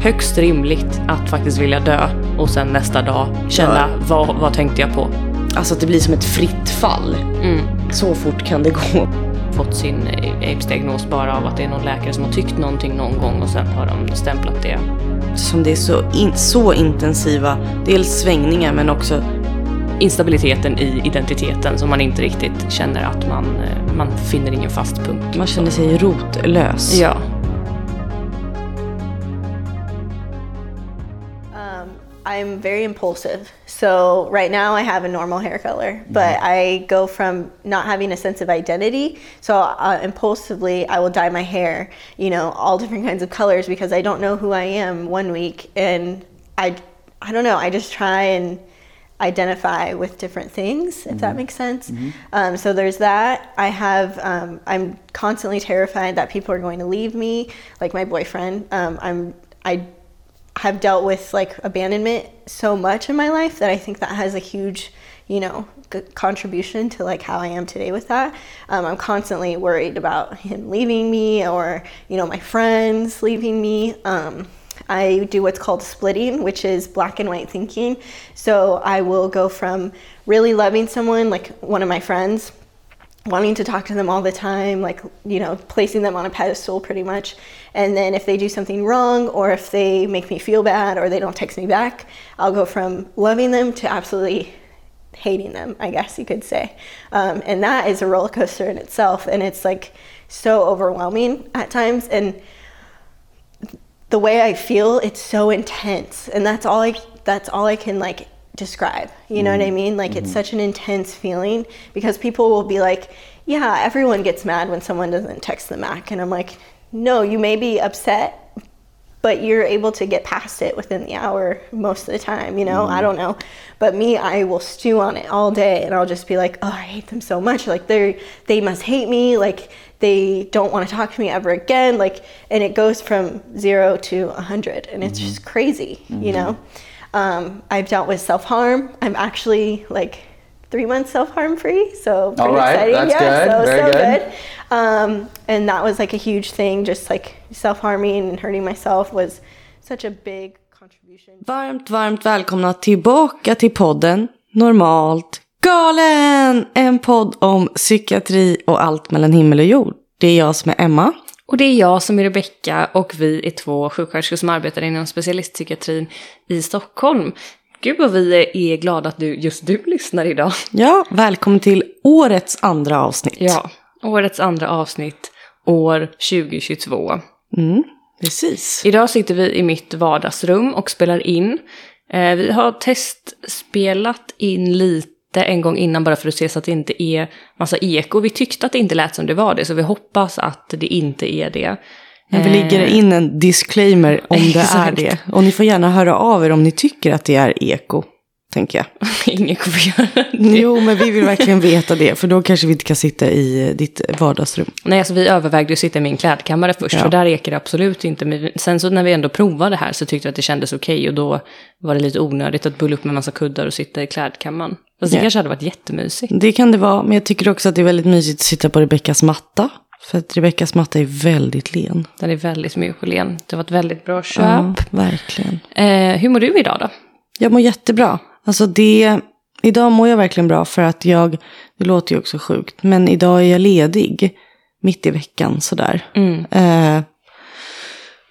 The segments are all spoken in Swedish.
högst rimligt att faktiskt vilja dö och sen nästa dag känna vad, vad tänkte jag på. Alltså att det blir som ett fritt fall. Mm. Så fort kan det gå. Fått sin aids-diagnos bara av att det är någon läkare som har tyckt någonting någon gång och sen har de stämplat det. Som det är så, in, så intensiva, dels svängningar men också Instabiliteten i identiteten som man inte riktigt känner att man, eh, man finner ingen fast punkt. man känner sig rotlös. Ja. I'm very impulsive. So right now I have a normal hair color, but I go from not having a sense of identity. So uh, impulsively, I will dye my hair, you know, all different kinds of colors because I don't know who I am one week, and I, I don't know. I just try and identify with different things, if that makes sense. Um, so there's that. I have, um, I'm constantly terrified that people are going to leave me, like my boyfriend. Um, I'm, I have dealt with like abandonment so much in my life that I think that has a huge, you know, contribution to like how I am today with that. Um, I'm constantly worried about him leaving me or, you know, my friends leaving me. Um, I do what's called splitting, which is black and white thinking. So I will go from really loving someone, like one of my friends, wanting to talk to them all the time, like, you know, placing them on a pedestal pretty much. And then if they do something wrong or if they make me feel bad or they don't text me back, I'll go from loving them to absolutely hating them, I guess you could say. Um, and that is a roller coaster in itself. And it's like so overwhelming at times. And the way I feel, it's so intense. And that's all I, that's all I can like describe. You know what I mm-hmm. mean? Like it's mm-hmm. such an intense feeling because people will be like, yeah, everyone gets mad when someone doesn't text them back. And I'm like, no, you may be upset, but you're able to get past it within the hour most of the time, you know? I mm-hmm. don't know. But me, I will stew on it all day and I'll just be like, oh, I hate them so much. Like they they must hate me. Like they don't want to talk to me ever again. Like and it goes from zero to a hundred and it's just crazy, you know? Um, I've dealt with self-harm. I'm actually like three months self-harm free, so pretty All right, exciting. that's yeah, good, so very so good. good. Um, and that was like a huge thing, just like self-harming and hurting myself was such a big contribution. Varmt, varmt välkomna tillbaka till podden Normalt galen! En podd om psykiatri och allt mellan himmel och jord. Det är jag som är Emma. Och det är jag som är Rebecka och vi är två sjuksköterskor som arbetar inom specialistpsykiatrin i Stockholm. Gud vad vi är glada att du, just du lyssnar idag. Ja, välkommen till årets andra avsnitt. Ja, årets andra avsnitt, år 2022. Precis. Idag sitter vi i mitt vardagsrum och spelar in. Eh, vi har testspelat in lite en gång innan bara för att se så att det inte är massa eko. Vi tyckte att det inte lät som det var det, så vi hoppas att det inte är det. Men vi lägger in en disclaimer om det är det. Och ni får gärna höra av er om ni tycker att det är eko, tänker jag. Ingen kommer göra det. Jo, men vi vill verkligen veta det, för då kanske vi inte kan sitta i eh, ditt vardagsrum. Nej, alltså vi övervägde att sitta i min klädkammare först, Ja. för där ekar det absolut inte. Men sen så när vi ändå provade det här så tyckte jag att det kändes okej och då var det lite onödigt att bulla upp med massa kuddar och sitta i klädkammaren. Fast det kanske hade varit jättemysigt. Det kan det vara, men jag tycker också att det är väldigt mysigt att sitta på Rebeckas matta. För att Rebeckas matta är väldigt len. Den är väldigt mjuk och len. Det var ett väldigt bra köp. Ja, verkligen. Eh, hur mår du idag då? Jag mår jättebra. Alltså det, idag mår jag verkligen bra för att jag, det låter ju också sjukt, men idag är jag ledig mitt i veckan sådär. Eh,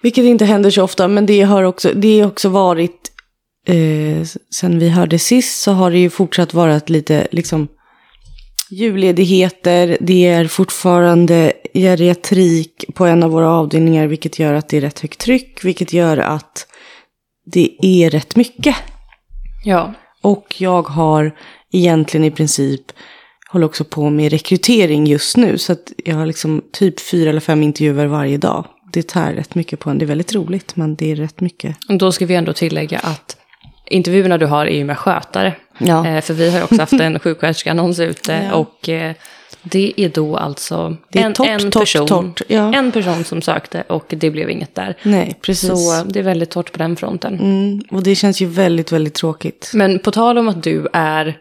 vilket inte händer så ofta, men det har också, det har också varit, eh, sen vi hörde sist så har det ju fortsatt vara lite liksom julledigheter, det är fortfarande geriatrik på en av våra avdelningar, vilket gör att det är rätt högt tryck, vilket gör att det är rätt mycket. Ja. Och jag har egentligen i princip, håller också på med rekrytering just nu. Så att jag har liksom typ fyra eller fem intervjuer varje dag. Det tar rätt mycket på en. Det är väldigt roligt, men det är rätt mycket. Och då ska vi ändå tillägga att intervjuerna du har är ju med skötare. Ja. Eh, för vi har ju också haft en sjuksköterskeannons ute Ja. och eh, det är då alltså är en, torrt, en, torrt, person, torrt, ja. en person som sökte och det blev inget där. Nej, precis. Så det är väldigt torrt på den fronten. Mm, och det känns ju väldigt, väldigt tråkigt. Men på tal om att du är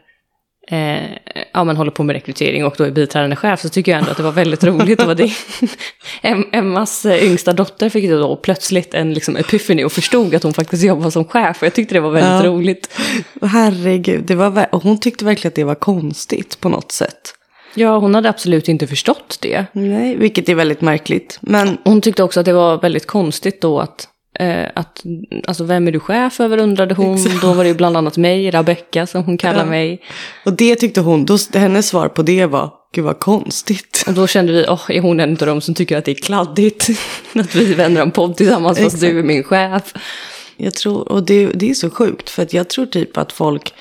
eh, ja, men håller på med rekrytering och då är biträdande chef så tycker jag ändå att det var väldigt roligt. Och det, Em- Emmas eh, yngsta dotter fick då plötsligt en liksom, epiphany och förstod att hon faktiskt jobbar som chef. Och jag tyckte det var väldigt Ja. roligt. Herregud, det var, hon tyckte verkligen att det var konstigt på något sätt. Ja, hon hade absolut inte förstått det. Nej, vilket är väldigt märkligt. Men Hon tyckte också att det var väldigt konstigt då att, eh, att alltså vem är du chef över undrade hon. Då var det ju bland annat mig, Rebecka som hon kallar mig. Och det tyckte hon, då, hennes svar på det var, gud vad konstigt. Och då kände vi, åh, är hon en av dem som tycker att det är kladdigt? att vi vänder en podd tillsammans fast du är min chef. Jag tror, och det, det är så sjukt, för att jag tror typ att folk,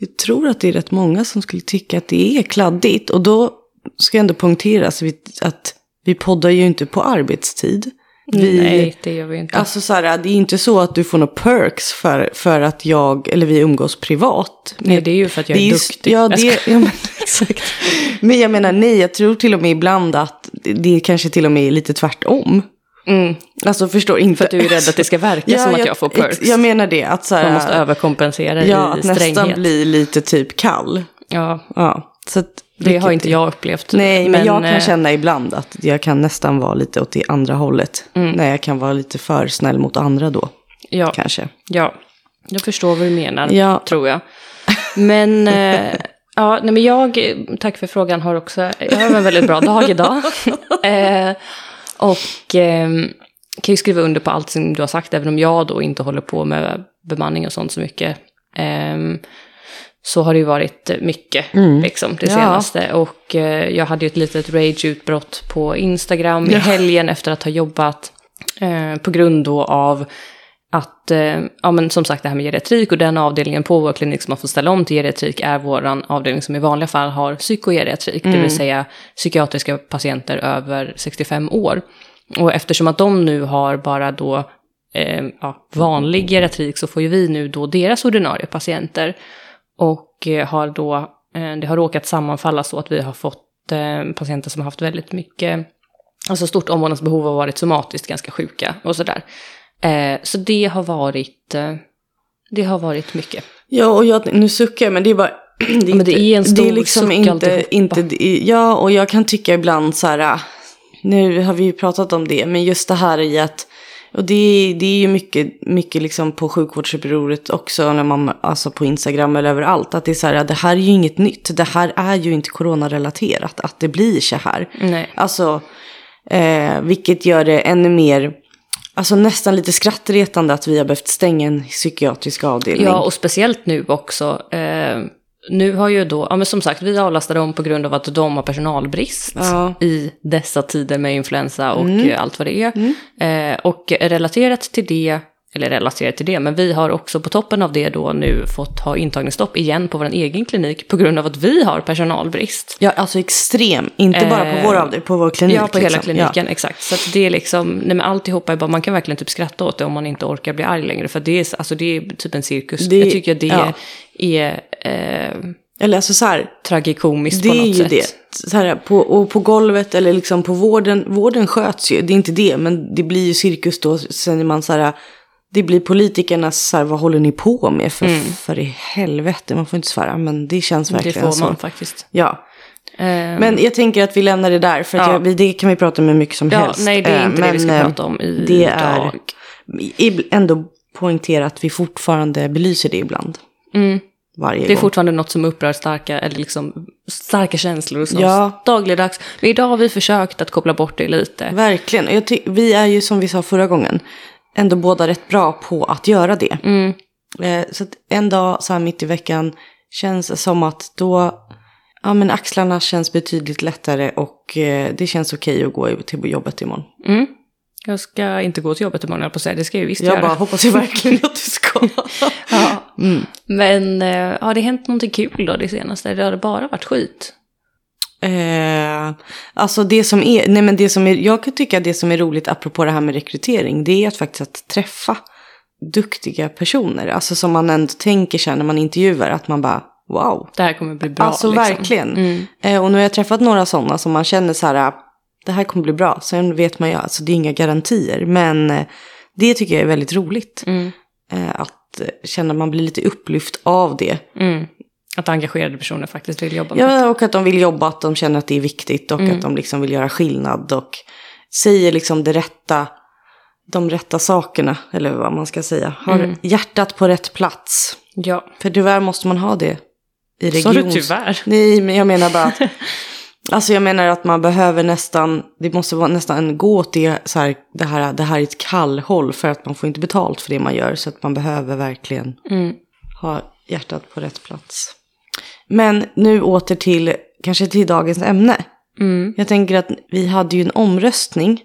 jag tror att det är rätt många som skulle tycka att det är kladdigt. Och då ska ändå poängteras vid- att vi poddar ju inte på arbetstid. Vi, Nej, det gör vi inte. Alltså så här, det är inte så att du får några perks för, för att jag, eller vi umgås privat. Nej, det är ju för att jag är, ju- duktig. Ja, Jag det, ja men, exakt. Men jag menar nej, jag tror till och med ibland att det- det kanske till och med är lite tvärtom. Mm, Alltså förstår inte. för att du är rädd att det ska verka som att jag får perks. Jag menar det, att så här, Man måste överkompensera ja, i att nästan stränghet. bli lite typ kall. Ja, Ja, så att, det har inte jag upplevt. Nej, men, jag kan eh, känna ibland att jag kan nästan vara lite åt det andra hållet. Mm. När jag kan vara lite för snäll mot andra då, Ja, kanske. ja, jag förstår vad du menar, Ja. tror jag. Men, eh, ja, nej, men jag, tack för frågan, har också, jag har en väldigt bra dag idag. eh, och eh, kan ju skriva under på allt som du har sagt, även om jag då inte håller på med bemanning och sånt så mycket. Eh, så har det ju varit mycket liksom, det Ja. senaste. Och eh, jag hade ju ett litet rage-utbrott på Instagram i helgen efter att ha jobbat eh, på grund då av att, eh, ja men som sagt det här med geriatrik och den avdelningen på vår klinik som har fått ställa om till geriatrik är våran avdelning som i vanliga fall har psykogeriatrik, det vill säga psykiatriska patienter över 65 år. Och eftersom att de nu har bara då eh, ja, vanlig geriatrik så får ju vi nu då deras ordinarie patienter. Och eh, har då, eh, det har råkat sammanfalla så att vi har fått eh, patienter som har haft väldigt mycket, alltså stort omvårdnadsbehov och varit somatiskt ganska sjuka och sådär. Eh, så det har varit, eh, det har varit mycket. Ja, och jag, nu suckar jag, men det är bara... Det är, men det är en det stor är liksom inte, inte... Ja, och jag kan tycka ibland så här... ah, Nu har vi ju pratat om det, men just det här i att... Och det, är- det är ju mycket, mycket liksom på sjukvårdsupproret också, när man, alltså på Instagram eller överallt. Att det är så här, ah, det här är ju inget nytt. Det här är ju inte coronarelaterat, att det blir så här. Nej. Alltså, eh, vilket gör det ännu mer... Alltså nästan lite skrattretande att vi har behövt stänga en psykiatrisk avdelning. Ja, och speciellt nu också. Eh, nu har ju då, ja men som sagt, vi avlastar dem på grund av att de har personalbrist Ja. i dessa tider med influensa och eh, allt vad det är. Eh, och relaterat till det, eller relaterat till det, men vi har också på toppen av det då nu fått ha intagningsstopp igen på vår egen klinik på grund av att vi har personalbrist. Ja, alltså extrem. Inte bara på Eh, vår, avdelning, på vår klinik. Ja, på hela liksom. kliniken, exakt. Så det är liksom, nej men alltihopa är bara, man kan verkligen typ skratta åt det om man inte orkar bli arg längre. För det är, alltså det är typ en cirkus. Det- jag tycker att det ja. är eh, Ja. Eller alltså så här, tragikomiskt det på är något ju sätt. det. Så här, på, och på golvet eller liksom på vården. Vården sköts ju, det är inte det. Men det blir ju cirkus då. Sen är man så här, det blir politikernas så här, vad håller ni på med? För, för i helvete, man får inte svära. Men det känns Mm. Det verkligen får man så. faktiskt. Ja. Eh, Men jag tänker att vi lämnar det där. För att Ja. jag, vi- det kan vi prata om hur mycket som ja, helst. nej, det är Eh, inte det vi ska men, eh, prata om idag. det är- ändå poängtera att vi fortfarande belyser det ibland. Mm. Varje Det är gång. fortfarande något som upprör starka, eller liksom, starka känslor hos Ja. oss dagligdags. Men idag har vi försökt att koppla bort det lite. Verkligen. Vi är ju som vi sa förra gången ändå båda rätt bra på att göra det. Mm. Eh, så att en dag så här mitt i veckan känns som att då, ja men axlarna känns betydligt lättare och eh, det känns okej att gå till jobbet imorgon. Mm. Jag ska inte gå till jobbet imorgon, jag på säga. Det ska jag ju visst Jag göra. bara hoppas ju verkligen att du ska. Ja. Mm. Men eh, har det hänt någonting kul då det senaste? Det har det bara varit skit? Eh, alltså det som är, nej men det som är, jag kan tycka det som är roligt apropå det här med rekrytering, det är att faktiskt att träffa duktiga personer. Alltså som man ändå tänker sig när man intervjuar, att man bara wow. Det här kommer bli bra. alltså liksom. verkligen. Mm. Eh, och nu har jag träffat några sådana som man känner så här, ah, det här kommer bli bra. Sen vet man ju, alltså det är inga garantier. Men eh, det tycker jag är väldigt roligt. Mm. Eh, att känna att man blir lite upplyft av det. Mm. Att engagerade personer faktiskt vill jobba med Ja, och att de vill jobba, att de känner att det är viktigt och att de liksom vill göra skillnad och säger liksom det rätta, de rätta sakerna, eller vad man ska säga. Har hjärtat på rätt plats. Ja, För tyvärr måste man ha det i sa regions... du tyvärr? Nej, men jag menar bara att... Alltså jag menar att man behöver nästan, det måste vara nästan gå åt det, så här, det, här, det här är ett kallhåll för att man får inte betalt för det man gör. Så att man behöver verkligen ha hjärtat på rätt plats. Men nu åter till, kanske till dagens ämne. Jag tänker att vi hade ju en omröstning.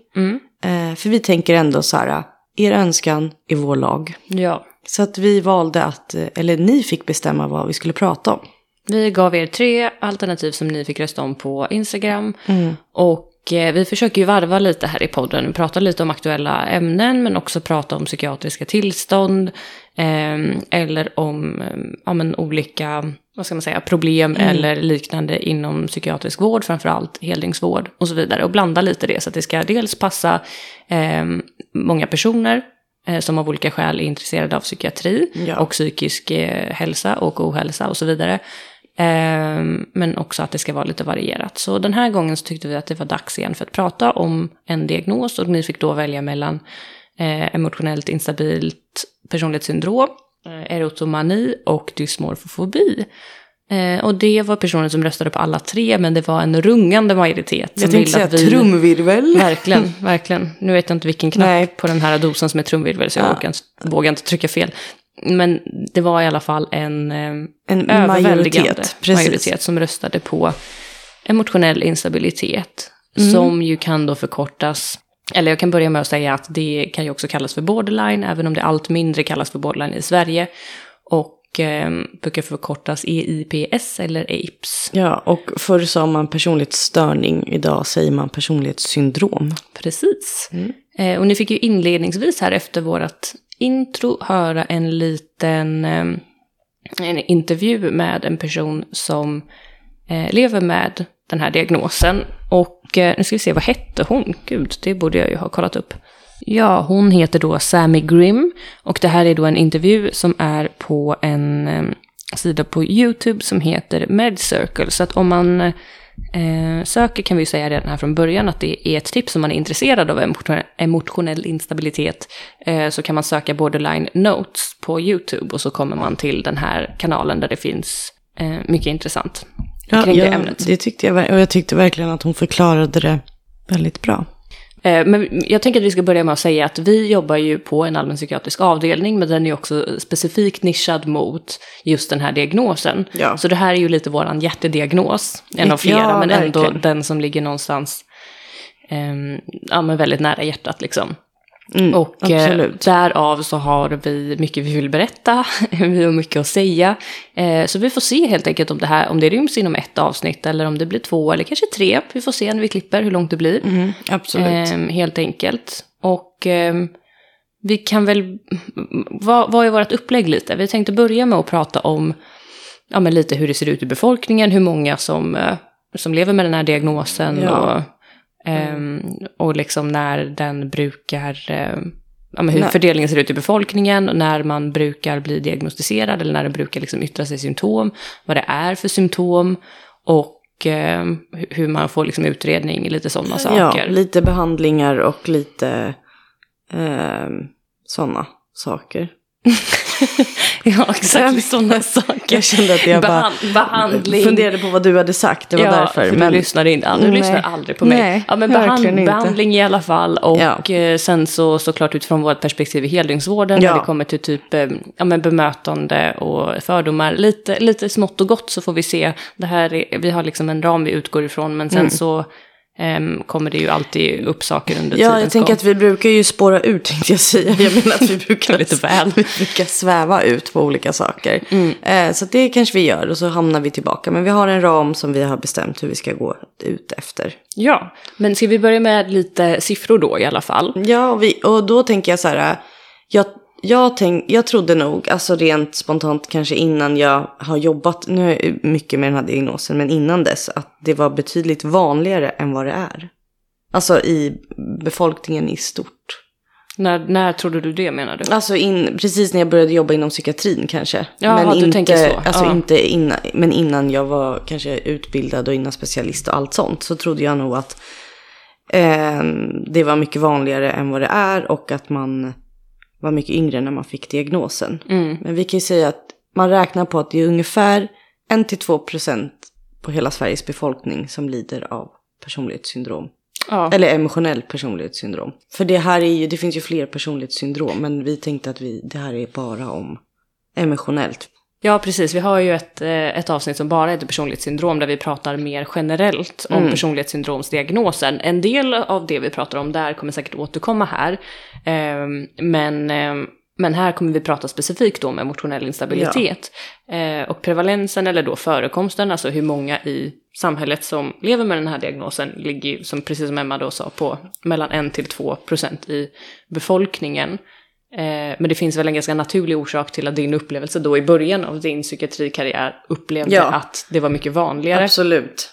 Eh, för vi tänker ändå så här, er önskan är vår lag. Ja. Så att vi valde att, eh, eller ni fick bestämma vad vi skulle prata om. Vi gav er tre alternativ som ni fick rösta om på Instagram. Och eh, vi försöker ju varva lite här i podden. Prata lite om aktuella ämnen men också prata om psykiatriska tillstånd. Eh, eller om ja, men olika vad ska man säga, problem eller liknande inom psykiatrisk vård, framförallt heldygnsvård och så vidare. Och blanda lite det så att det ska dels passa eh, många personer eh, som av olika skäl är intresserade av psykiatri Ja. och psykisk eh, hälsa och ohälsa och så vidare. Ehm, men också att det ska vara lite varierat. Så den här gången så tyckte vi att det var dags igen för att prata om en diagnos och ni fick då välja mellan eh, emotionellt instabilt personlighetssyndrom, eh, erotomani och dysmorfofobi. Eh, och det var personer som röstade på alla tre, men det var en rungande majoritet. Jag tänkte säga att vi- trumvirvel. Verkligen, verkligen. Nu vet jag inte vilken knapp Nej. på den här dosen som är trumvirvel, så jag Ja. vågar inte trycka fel. Men det var i alla fall en, eh, En överväldigande majoritet, majoritet som röstade på emotionell instabilitet. Mm. Som ju kan då förkortas, eller jag kan börja med att säga att det kan ju också kallas för borderline, även om det allt mindre kallas för borderline i Sverige. Och eh, brukar förkortas EIPS eller APES. Ja, och förr sa man personlighetsstörning, idag säger man personlighetssyndrom. Precis. Eh, och ni fick ju inledningsvis här efter vårt intro höra en liten eh, en intervju med en person som Eh, lever med den här diagnosen. Och eh, nu ska vi se, vad hette hon? Gud, det borde jag ju ha kollat upp. Ja, hon heter då Sammy Grimm. Och det här är då en intervju som är på en eh, sida på YouTube som heter MedCircle. Så att om man eh, söker kan vi ju säga redan här från början att det är ett tips om man är intresserad av emotionell, emotionell instabilitet. Eh, så kan man söka Borderline Notes på YouTube och så kommer man till den här kanalen där det finns eh, mycket intressant kring det ja, ämnet. det tyckte jag, och jag tyckte verkligen att hon förklarade det väldigt bra. Eh, Men jag tänker att vi ska börja med att säga att vi jobbar ju på en allmänpsykiatrisk avdelning, men den är också specifikt nischad mot just den här diagnosen. Ja. Så det här är ju lite våran hjärtediagnos, en av flera, Ja, men ändå verkligen. den som ligger någonstans ehm, ja, men väldigt nära hjärtat liksom. Mm, Och eh, absolut. därav så har vi mycket vi vill berätta, vi har mycket att säga. Eh, så vi får se helt enkelt om det här, om det ryms inom ett avsnitt eller om det blir två eller kanske tre. Vi får se när vi klipper hur långt det blir. Mm, absolut. Ehm, helt enkelt. Och ehm, vi kan väl, vad, vad är vårt upplägg lite? Vi tänkte börja med att prata om ja, men lite hur det ser ut i befolkningen, hur många som, eh, som lever med den här diagnosen Ja. och, ehm, och liksom när den brukar, eh, ja, hur Nej. fördelningen ser ut i befolkningen, när man brukar bli diagnostiserad eller när det brukar liksom yttra sig symptom, vad det är för symptom och eh, hu- hur man får liksom utredning, lite sådana saker. Ja, lite behandlingar och lite eh, sådana saker. Ja, exakt sådana saker. Jag kände att jag bara Behan- behandling. funderade på vad du hade sagt, det var ja, därför. för du lyssnar inte, du Nej. lyssnar aldrig på mig. Nej, ja, men behand, inte. behandling i alla fall och Ja. eh, sen så såklart utifrån vårt perspektiv i heldygnsvården Ja. när det kommer till typ eh, ja, men bemötande och fördomar. Lite, lite smått och gott så får vi se. Det här är, vi har liksom en ram vi utgår ifrån men sen Mm. så kommer det ju alltid upp saker under Ja, jag tidens tänker gång. att vi brukar ju spåra ut tänkte jag säga. Jag menar att vi brukar Lite väl. Vi brukar sväva ut på olika saker. Eh, så det kanske vi gör och så hamnar vi tillbaka. Men vi har en ram som vi har bestämt hur vi ska gå ut efter. Ja, men ska vi börja med lite siffror då i alla fall? Ja, och, vi, och då tänker jag så här. äh, Jag, jag, tänk, jag trodde nog, alltså rent spontant kanske innan jag har jobbat, nu mycket med den här diagnosen, men innan dess att det var betydligt vanligare än vad det är. Alltså i befolkningen i stort. När, när trodde du det menar du? Alltså in, precis när jag började jobba inom psykiatrin kanske. Jaha, men du inte, tänker så. Alltså Ja. inte innan, men innan jag var kanske utbildad och innan specialist och allt sånt. Så trodde jag nog att eh, det var mycket vanligare än vad det är. Och att man var mycket yngre när man fick diagnosen. Mm. Men vi kan ju säga att man räknar på att det är ungefär 1-2% på hela Sveriges befolkning som lider av personlighetssyndrom. Ja. Eller emotionellt personlighetssyndrom. För det här är ju, det finns ju fler personlighetssyndrom. Men vi tänkte att vi, det här är bara om emotionellt. Ja, precis. Vi har ju ett, eh, ett avsnitt som bara heter personlighetssyndrom där vi pratar mer generellt om personlighetssyndromsdiagnosen. En del av det vi pratar om där kommer säkert återkomma här. Ehm, Men, ehm, men här kommer vi prata specifikt om emotionell instabilitet. Eh, Och prevalensen, eller då förekomsten, alltså hur många i samhället som lever med den här diagnosen, ligger ju, som precis som Emma då sa, på mellan 1 till 2 procent i befolkningen. Eh, Men det finns väl en ganska naturlig orsak till att din upplevelse då i början av din psykiatrikarriär upplevde Ja. att det var mycket vanligare. Absolut.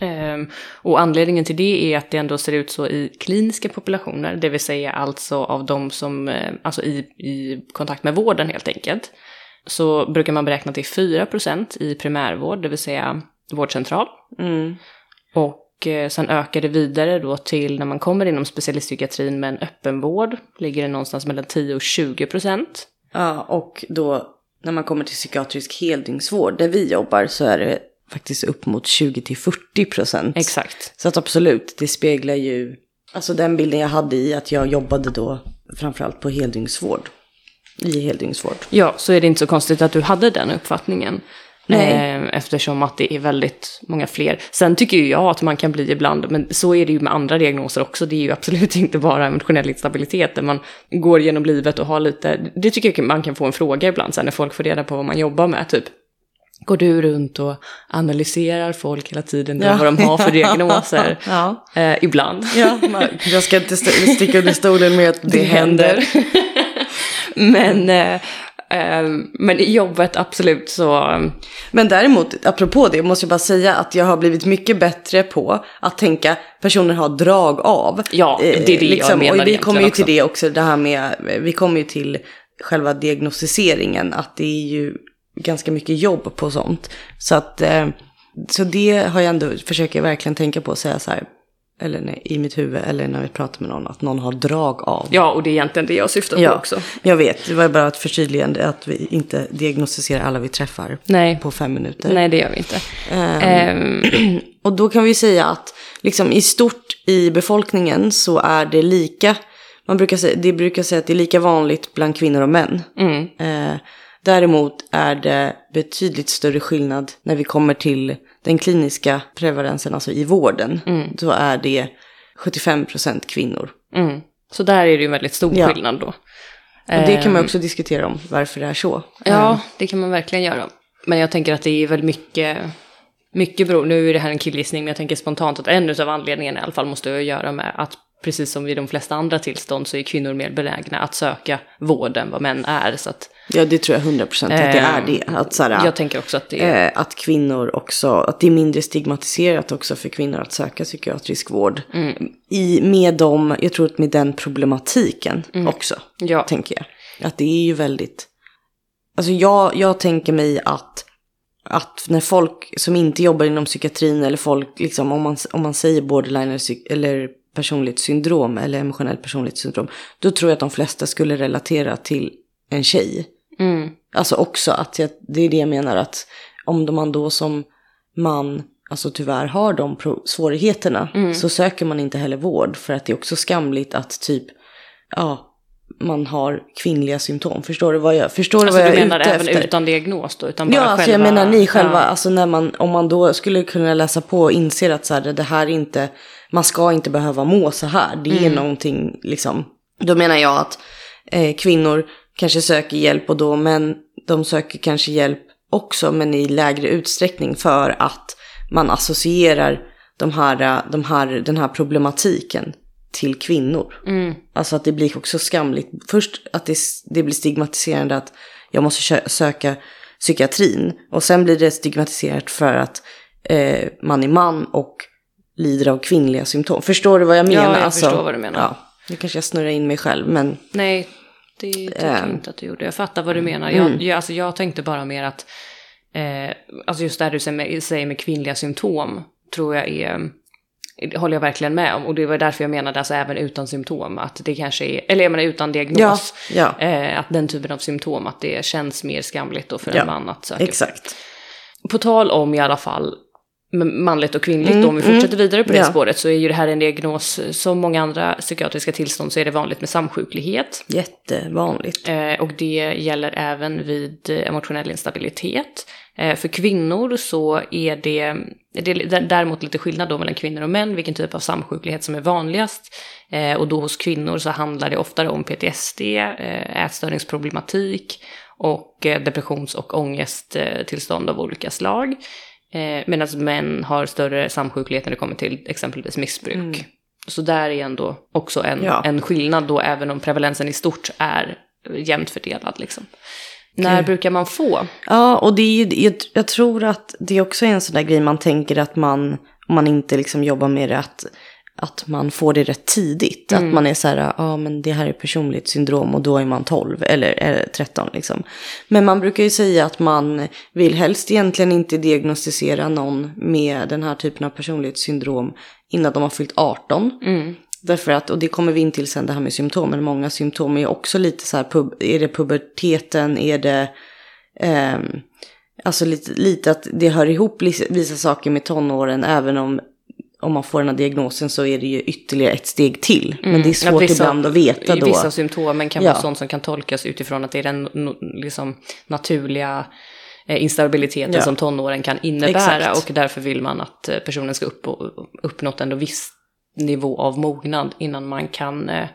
Ehm, och anledningen till det är att det ändå ser ut så i kliniska populationer, det vill säga alltså av de som, eh, alltså i, i kontakt med vården helt enkelt. Så brukar man beräkna till 4% i primärvård, det vill säga vårdcentral. Mm. Och eh, sen ökar det vidare då till när man kommer inom specialistpsykiatrin med en öppenvård, ligger det någonstans mellan 10 och 20 procent. Ja, och då när man kommer till psykiatrisk heldygnsvård där vi jobbar så är det faktiskt upp mot 20 till 40 procent. Exakt. Så att absolut, det speglar ju alltså den bilden jag hade i att jag jobbade då framförallt på heldygnsvård. I heldygnsvård. Ja, så är det inte så konstigt att du hade den uppfattningen. Nej. Eh, eftersom att det är väldigt många fler. Sen tycker ju jag att man kan bli ibland, men så är det ju med andra diagnoser också. Det är ju absolut inte bara emotionell instabilitet där man går genom livet och har lite, det tycker jag man kan få en fråga ibland sen när folk får reda på vad man jobbar med. Typ, går du runt och analyserar folk hela tiden, Ja. vad de har för diagnoser? Ja. Eh, ibland. Ja, man, jag ska inte st- sticka under stolen med att det, händer. men, eh, eh, men i jobbet absolut så, eh, Men däremot, apropå det, måste jag bara säga att jag har blivit mycket bättre på att tänka personer har drag av. Ja, det är det jag menar Och vi kommer ju till det också, det här med, vi kommer ju till själva diagnostiseringen, att det är ju ganska mycket jobb på sånt. Så att, eh, så det har jag ändå, försöker jag verkligen tänka på och säga så här, eller nej, i mitt huvud, eller när vi pratar med någon, att någon har drag av. ja och det är egentligen det jag syftar på Ja, också. jag vet. Det var bara ett förtydligande att vi inte diagnostiserar alla vi träffar Nej. på fem minuter. Nej, det gör vi inte. Ehm, Och då kan vi säga att liksom i stort i befolkningen så är det lika, man brukar säga, det brukar säga att det är lika vanligt bland kvinnor och män. mm, Eh, däremot är det betydligt större skillnad när vi kommer till den kliniska prevalensen, alltså i vården. Då är det 75% kvinnor. mm. Så där är det ju en väldigt stor Ja. skillnad då. Och det kan man Ehm, också diskutera om varför det är så. Ja, det kan man verkligen göra. Men jag tänker att det är väl mycket, mycket beror, nu är det här en killgissning, men jag tänker spontant att en av anledningarna i alla fall måste att göra med att precis som vid de flesta andra tillstånd så är kvinnor mer benägna att söka vård än vad män är. Så att, Ja, det tror jag 100% att det är det. Att, så här, jag tänker också att det är... eh, att kvinnor också, att det är mindre stigmatiserat också för kvinnor att söka psykiatrisk vård. I, med dem, jag tror att med den problematiken också, Ja. tänker jag. Att det är ju väldigt, alltså jag, jag tänker mig att, att när folk som inte jobbar inom psykiatrin eller folk, liksom om man, om man säger borderline eller, psyk- eller personlighetssyndrom eller emotionellt personlighetssyndrom, då tror jag att de flesta skulle relatera till en tjej. Mm. Alltså också att jag, det är det jag menar att om man då som man alltså tyvärr har de svårigheterna så söker man inte heller vård för att det är också skamligt att typ, ja, man har kvinnliga symptom. Förstår du vad jag, förstår du Alltså vad jag du är menar ute även efter? utan diagnos då? Utan bara Ja, alltså själva, jag menar ni själva, Ja. alltså när man, om man då skulle kunna läsa på och inser att så här, det här är inte, man ska inte behöva må så här, det Mm. är någonting liksom, då menar jag att eh, kvinnor kanske söker hjälp och då, men de söker kanske hjälp också, men i lägre utsträckning för att man associerar de här, de här, den här problematiken till kvinnor. Mm. Alltså att det blir också skamligt. Först att det, det blir stigmatiserande att jag måste söka psykiatrin. Och sen blir det stigmatiserat för att eh, man är man och lider av kvinnliga symptom. Förstår du vad jag menar? Ja, jag alltså, förstår vad du menar. Ja. Nu kanske jag snurrar in mig själv, men Nej, det tycker jag Ehm. inte att du gjorde. Jag fattar vad du menar. Jag, jag, alltså, jag tänkte bara mer att, eh, alltså just det du säger med, säger med kvinnliga symptom, tror jag är, det håller jag verkligen med om. Och det var därför jag menade, alltså även utan symptom, att det kanske är, eller jag menar utan diagnos, Ja, ja. Eh, att den typen av symptom, att det känns mer skamligt då för Ja, en man att söka. exakt. På tal om i alla fall manligt och kvinnligt då, om vi fortsätter vidare på det Mm, Ja. spåret, så är ju det här en diagnos, som många andra psykiatriska tillstånd så är det vanligt med samsjuklighet. Jättevanligt. Eh, och det gäller även vid eh, emotionell instabilitet. Eh, för kvinnor så är det, det är däremot lite skillnad då mellan kvinnor och män, vilken typ av samsjuklighet som är vanligast. Eh, och då hos kvinnor så handlar det oftare om PTSD, eh, ätstörningsproblematik och eh, depressions och ångesttillstånd av olika slag. Eh, Medan män har större samsjuklighet när det kommer till exempelvis missbruk. Så där är ändå också en, Ja. en skillnad då, även om prevalensen i stort är jämnt fördelad. Liksom. När brukar man få? Ja, och det är jag, jag tror att det också är en sån där grej man tänker att man, om man inte liksom jobbar med det, att, att man får det rätt tidigt. Att man är så här, ja men det här är personlighetssyndrom och då är man 12 eller, eller 13 liksom. Men man brukar ju säga att man vill helst egentligen inte diagnostisera någon med den här typen av personlighetssyndrom innan de har fyllt 18. Därför att, och det kommer vi in till sen det här med symptomen, många symptom är också lite så här, pub, är det puberteten, är det, ehm, alltså lite, lite att det hör ihop vissa saker med tonåren, även om, om man får den här diagnosen så är det ju ytterligare ett steg till. Men det är svårt Att vissa- ibland att veta då. Vissa symptomen kan Ja. vara sånt som kan tolkas utifrån att det är den liksom, naturliga eh, instabiliteten Ja. som tonåren kan innebära. Exakt. Och därför vill man att eh, personen ska upp och, uppnått ändå viss nivå av mognad innan man kan eh,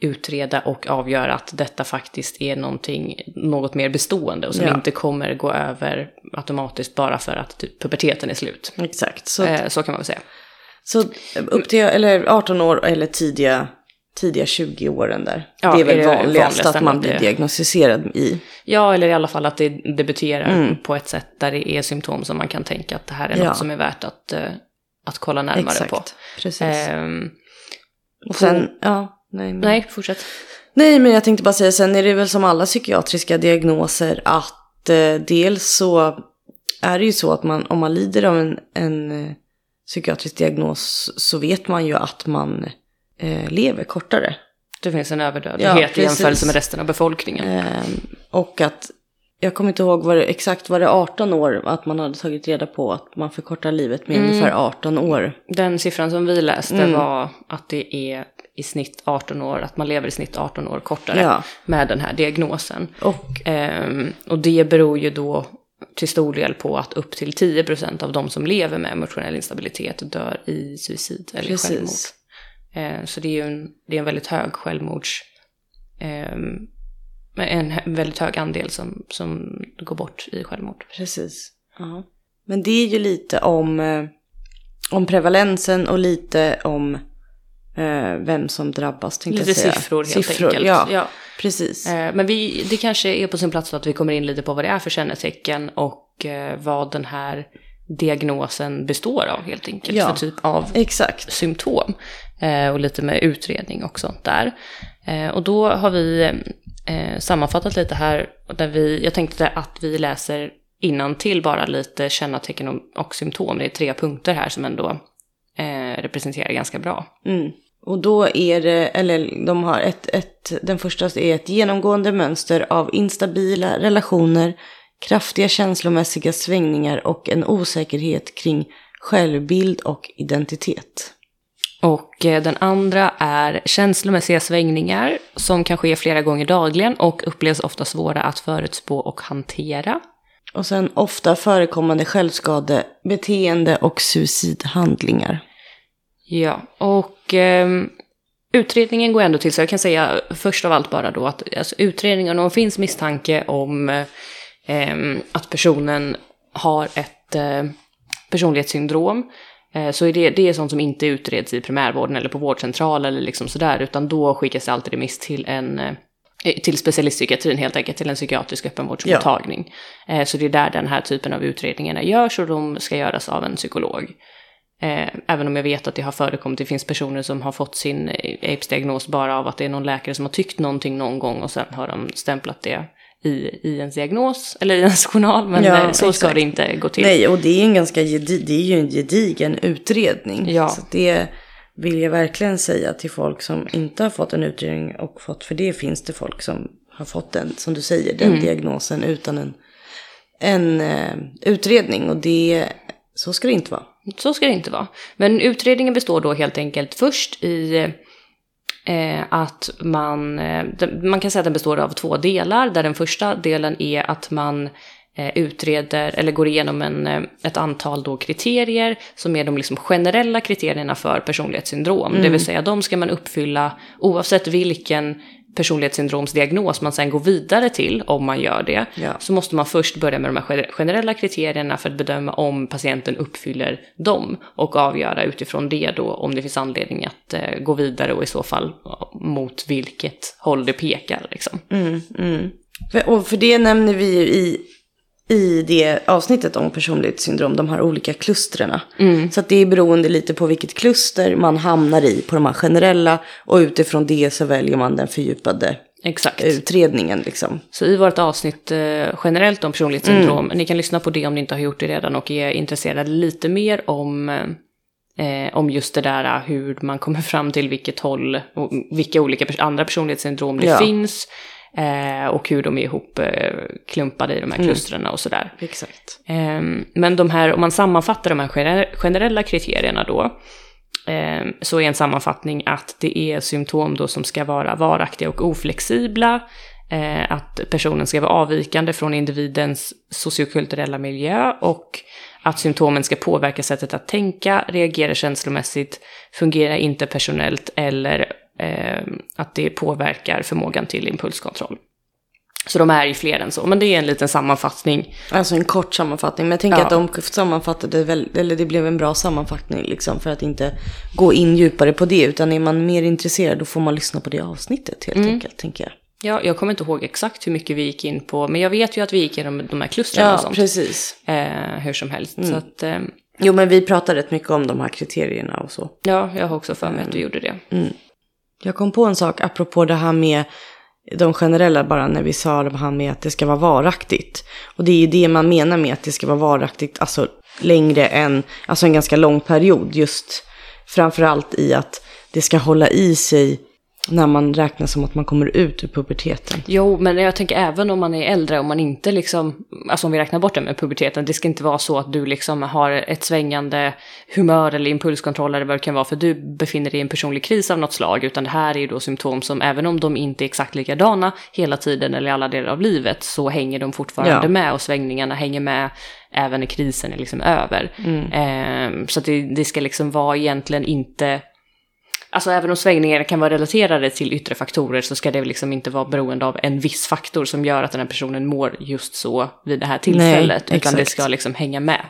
utreda och avgöra att detta faktiskt är någonting, något mer bestående och som Ja. inte kommer gå över automatiskt bara för att typ, puberteten är slut. Exakt, så, Eh, så kan man väl säga. så upp till eller 18 år eller tidiga, tidiga 20-åren där. Ja, det är väl är vanligast att man blir diagnostiserad i. Ja, eller i alla fall att det debuterar Mm. på ett sätt där det är symptom som man kan tänka att det här är Ja. något som är värt att, eh, att kolla närmare Exakt, på. precis. Ehm, och sen, ja, nej, men... nej, fortsätt. Nej, men jag tänkte bara säga, sen är det väl som alla psykiatriska diagnoser att eh, dels så är det ju så att man, om man lider av en, en eh, psykiatrisk diagnos så vet man ju att man eh, lever kortare. Det finns en Ja, överdödlighet i precis. jämförelse med resten av befolkningen. Ehm, och att, jag kommer inte ihåg vad det, exakt var det 18 år, att man hade tagit reda på att man förkortar livet med ungefär 18 år. Den siffran som vi läste Mm. var att det är i snitt 18 år, att man lever i snitt 18 år kortare Ja. med den här diagnosen. Och Ehm, och det beror ju då till stor del på att upp till 10% av de som lever med emotionell instabilitet dör i suicid eller Precis. självmord. Eh, så det är ju en, det är en väldigt hög självmords... ehm, en väldigt hög andel som, som går bort i självmord. Precis. Ja. Men det är ju lite om, eh, om prevalensen och lite om eh, vem som drabbas. tänkte Lite jag siffror helt siffror, enkelt. Ja, Ja. precis. Eh, Men vi, det kanske är på sin plats att vi kommer in lite på vad det är för kännetecken och eh, vad den här diagnosen består av helt enkelt. Ja. För typ av Exakt. symptom. Eh, och lite med utredning också där. Eh, och då har vi eh, sammanfattat lite här. Där vi, jag tänkte att vi läser innan till bara lite kännetecken och, och symptom. Det är tre punkter här som ändå eh, representerar ganska bra. Mm. Och då är det, eller de har ett, ett, den första är ett genomgående mönster av instabila relationer, kraftiga känslomässiga svängningar och en osäkerhet kring självbild och identitet. Och eh, den andra är känslomässiga svängningar som kan ske flera gånger dagligen och upplevs ofta svåra att förutspå och hantera. Och sen ofta förekommande självskadebeteende och suicidhandlingar. Ja, och ehm, utredningen går ändå till så jag kan säga först av allt bara då att alltså, utredningen, om det finns misstanke om eh, att personen har ett eh, personlighetssyndrom eh, så är det, det är sånt som inte utreds i primärvården eller på vårdcentral eller liksom sådär utan då skickas det alltid remiss till en eh, till specialistpsykiatrin helt enkelt, till en psykiatrisk öppenvårdsmottagning. Eh, Så det är där den här typen av utredningarna görs och de ska göras av en psykolog. Eh, även om jag vet att det har förekommit, det finns personer som har fått sin AIDS-diagnos bara av att det är någon läkare som har tyckt någonting någon gång och sen har de stämplat det i, i ens diagnos, eller i ens journal, men Ja, eh, så ska exakt. det inte gå till. Nej, och det är, en ganska gedi- det är ju en gedigen utredning. Ja. Så det vill jag verkligen säga till folk som inte har fått en utredning och fått, för det finns det folk som har fått den, som du säger, den Mm. diagnosen utan en, en eh, utredning. Och det, så ska det inte vara. Så ska det inte vara. Men utredningen består då helt enkelt först i eh, att man, eh, man kan säga att den består av två delar, där den första delen är att man eh, utreder eller går igenom en, eh, ett antal då kriterier som är de liksom generella kriterierna för personlighetssyndrom. Det vill säga de ska man uppfylla oavsett vilken personlighetssyndromsdiagnos man sen går vidare till om man gör det. Ja. Så måste man först börja med de här gener- generella kriterierna för att bedöma om patienten uppfyller dem och avgöra utifrån det då om det finns anledning att eh, gå vidare och i så fall mot vilket håll det pekar. Liksom. För, och för det nämner vi ju i, i det avsnittet om personlighetssyndrom, de här olika klustren. Så att det är beroende lite på vilket kluster man hamnar i på de här generella och utifrån det så väljer man den fördjupade Exakt. utredningen liksom. Så i vårt avsnitt eh, generellt om personlighetssyndrom, ni kan lyssna på det om ni inte har gjort det redan och är intresserade lite mer om, eh, om just det där hur man kommer fram till vilket håll och vilka olika pers- andra personlighetssyndrom det Ja. finns eh, och hur de är ihop eh, klumpade i de här klustren och sådär. Exakt. Ehm, Men de här, om man sammanfattar de här gener- generella kriterierna då, ehm, så är en sammanfattning att det är symptom då som ska vara varaktiga och oflexibla, eh, att personen ska vara avvikande från individens sociokulturella miljö och att symptomen ska påverka sättet att tänka, reagera känslomässigt, fungera interpersonellt eller eh, att det påverkar förmågan till impulskontroll. Så de är ju fler än så, men det är en liten sammanfattning Alltså en kort sammanfattning. Men jag tänker Ja. att de sammanfattade väl, eller det blev en bra sammanfattning liksom för att inte gå in djupare på det. Utan är man mer intresserad då får man lyssna på det avsnittet helt enkelt, tänker jag. Ja, jag kommer inte ihåg exakt hur mycket vi gick in på, men jag vet ju att vi gick igenom de här klustren och sånt. precis. Eh, hur som helst. Så att, eh, Jo, men vi pratar rätt mycket om de här kriterierna och så. ja, jag har också för mig att vi gjorde det. Jag kom på en sak apropå det här med de generella bara när vi sa det här med att det ska vara varaktigt. Och det är ju det man menar med att det ska vara varaktigt, alltså längre än, alltså en ganska lång period. Just framförallt i att det ska hålla i sig när man räknar som att man kommer ut ur puberteten. Jo, men jag tänker även om man är äldre, om man inte liksom, alltså om vi räknar bort det med puberteten, det ska inte vara så att du liksom har ett svängande humör eller impulskontroll eller vad det kan vara, för du befinner dig i en personlig kris av något slag, utan det här är ju då symptom som, även om de inte är exakt likadana hela tiden eller i alla delar av livet, så hänger de fortfarande Ja. med och svängningarna hänger med även när krisen är liksom över. Ehm, så att det, det ska liksom vara egentligen inte Alltså även om svängningar kan vara relaterade till yttre faktorer så ska det liksom inte vara beroende av en viss faktor som gör att den här personen mår just så vid det här tillfället. utan exakt. det ska liksom hänga med.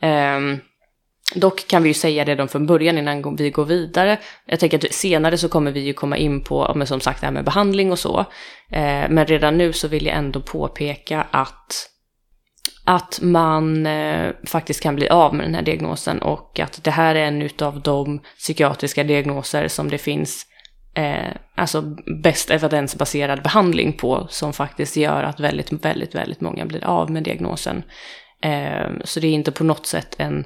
Ehm, dock kan vi ju säga redan från början innan vi går vidare. Jag tänker att senare så kommer vi ju komma in på, men som sagt, det här med behandling och så. Eh, men redan nu så vill jag ändå påpeka att att man eh, faktiskt kan bli av med den här diagnosen och att det här är en av de psykiatriska diagnoser som det finns eh, alltså bäst evidensbaserad behandling på som faktiskt gör att väldigt, väldigt, väldigt många blir av med diagnosen. Eh, så det är inte på något sätt en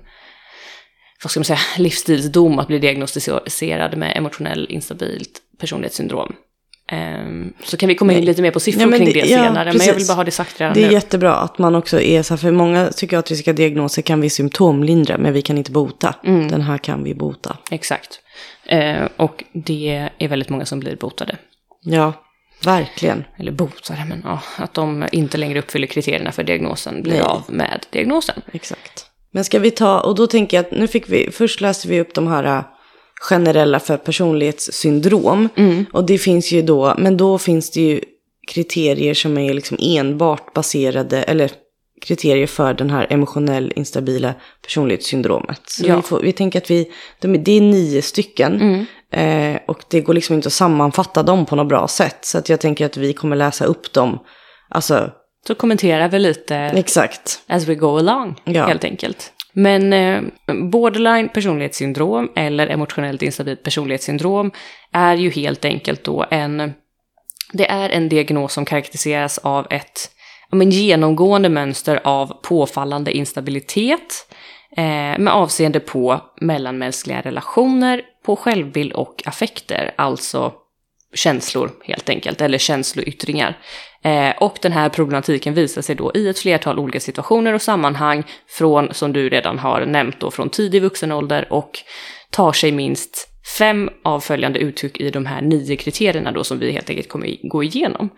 vad ska man säga, livsstilsdom att bli diagnostiserad med emotionell instabilt personlighetssyndrom. Ehm, så kan vi komma in lite mer på siffror Ja, kring det- det, ja, senare, men jag vill bara ha det sagt redan Det är nu. jättebra att man också är så här, för många psykiatriska diagnoser kan vi symptomlindra men vi kan inte bota. Den här kan vi bota. Exakt. Eh, och det är väldigt många som blir botade. Ja, verkligen. Eller botade, men ja, att de inte längre uppfyller kriterierna för diagnosen blir Nej. av med diagnosen. Exakt. Men ska vi ta, och då tänker jag att nu fick vi, först läste vi upp de här äh, generella för personlighetssyndrom. Och det finns ju då, men då finns det ju kriterier som är liksom enbart baserade, eller kriterier för den här emotionell instabila personlighetssyndromet. Så Ja. vi, får, vi tänker att vi, de, det är nio stycken. Eh, och det går liksom inte att sammanfatta dem på något bra sätt. Så att jag tänker att vi kommer läsa upp dem. Alltså, Så kommenterar vi lite exakt. as we go along, Ja. helt enkelt. Men eh, borderline personlighetssyndrom eller emotionellt instabilt personlighetssyndrom är ju helt enkelt då en, det är en diagnos som karaktäriseras av ett men, genomgående mönster av påfallande instabilitet eh, med avseende på mellanmänskliga relationer, på självbild och affekter, alltså känslor helt enkelt, eller känsloyttringar. Eh, och den här problematiken visar sig då i ett flertal olika situationer och sammanhang från, som du redan har nämnt då, från tidig vuxen ålder och tar sig minst fem av följande uttryck i de här nio kriterierna då som vi helt enkelt kommer gå igenom.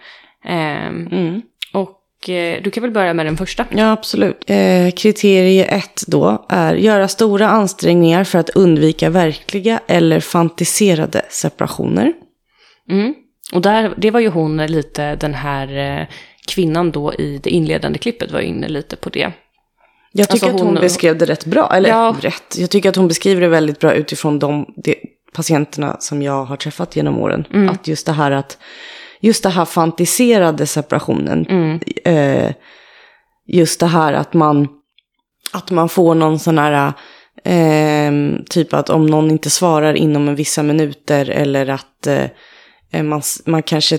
Eh, mm. Och eh, du kan väl börja med den första? Ja, absolut. Eh, kriterie ett då är göra stora ansträngningar för att undvika verkliga eller fantiserade separationer. Mm. Och där, det var ju hon lite, den här eh, kvinnan då i det inledande klippet var inne lite på det. Jag tycker alltså hon, att hon beskrev det rätt bra, eller ja. rätt. Jag tycker att hon beskriver det väldigt bra utifrån de, de patienterna som jag har träffat genom åren. Mm. Att just det här att, just det här fantiserade separationen. Mm. Eh, just det här att man, att man får någon sån här, eh, typ att om någon inte svarar inom en vissa minuter eller att Eh, man, man kanske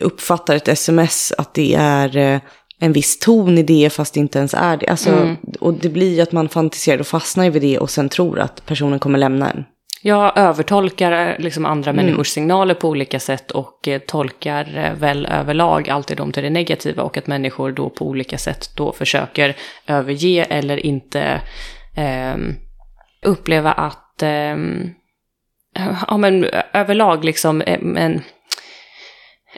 uppfattar ett sms att det är eh, en viss ton i det fast det inte ens är det. Alltså, mm. Och det blir att man fantiserar och fastnar vid det och sen tror att personen kommer lämna en. Jag övertolkar eh, liksom andra mm. människors signaler på olika sätt och tolkar väl överlag alltid dem till det negativa och att människor då på olika sätt då försöker överge eller inte eh, uppleva att eh, ja, men överlag liksom en, en,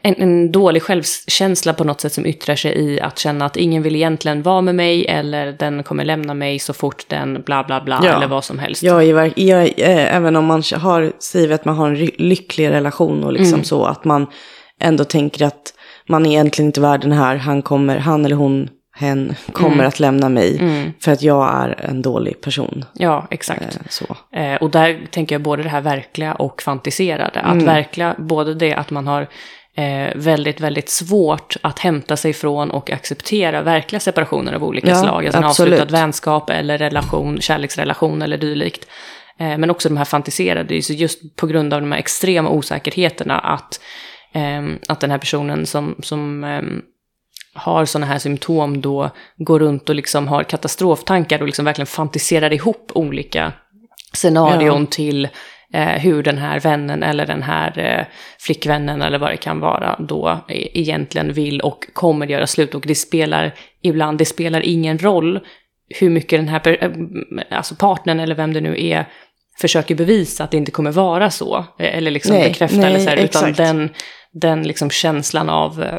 en, dålig självkänsla på något sätt som yttrar sig i att känna att ingen vill egentligen vara med mig eller den kommer lämna mig så fort den bla bla bla ja. eller vad som helst. Ja, jag, jag, även om man har, säger att man har en lycklig relation och liksom mm. så att man ändå tänker att man är egentligen inte värd den här, han kommer, han eller hon hen kommer mm. att lämna mig mm. för att jag är en dålig person. Ja, exakt. Eh, så. Eh, och där tänker jag både det här verkliga och fantiserade. Att mm. verkliga, både det att man har eh, väldigt, väldigt svårt att hämta sig från och acceptera verkliga separationer av olika ja, slag. Alltså en absolut. avslutad vänskap eller relation, kärleksrelation eller dylikt. Eh, men också de här fantiserade, just på grund av de här extrema osäkerheterna att, eh, att den här personen som, som ehm, har sådana här symptom då går runt och liksom har katastroftankar och liksom verkligen fantiserar ihop olika scenarion ja. till eh, hur den här vännen eller den här eh, flickvännen eller vad det kan vara då egentligen vill och kommer göra slut. Och det spelar ibland, det spelar ingen roll hur mycket den här eh, alltså partnern eller vem det nu är försöker bevisa att det inte kommer vara så. Eh, eller liksom nej, bekräfta nej, eller så här, utan den den liksom känslan av eh,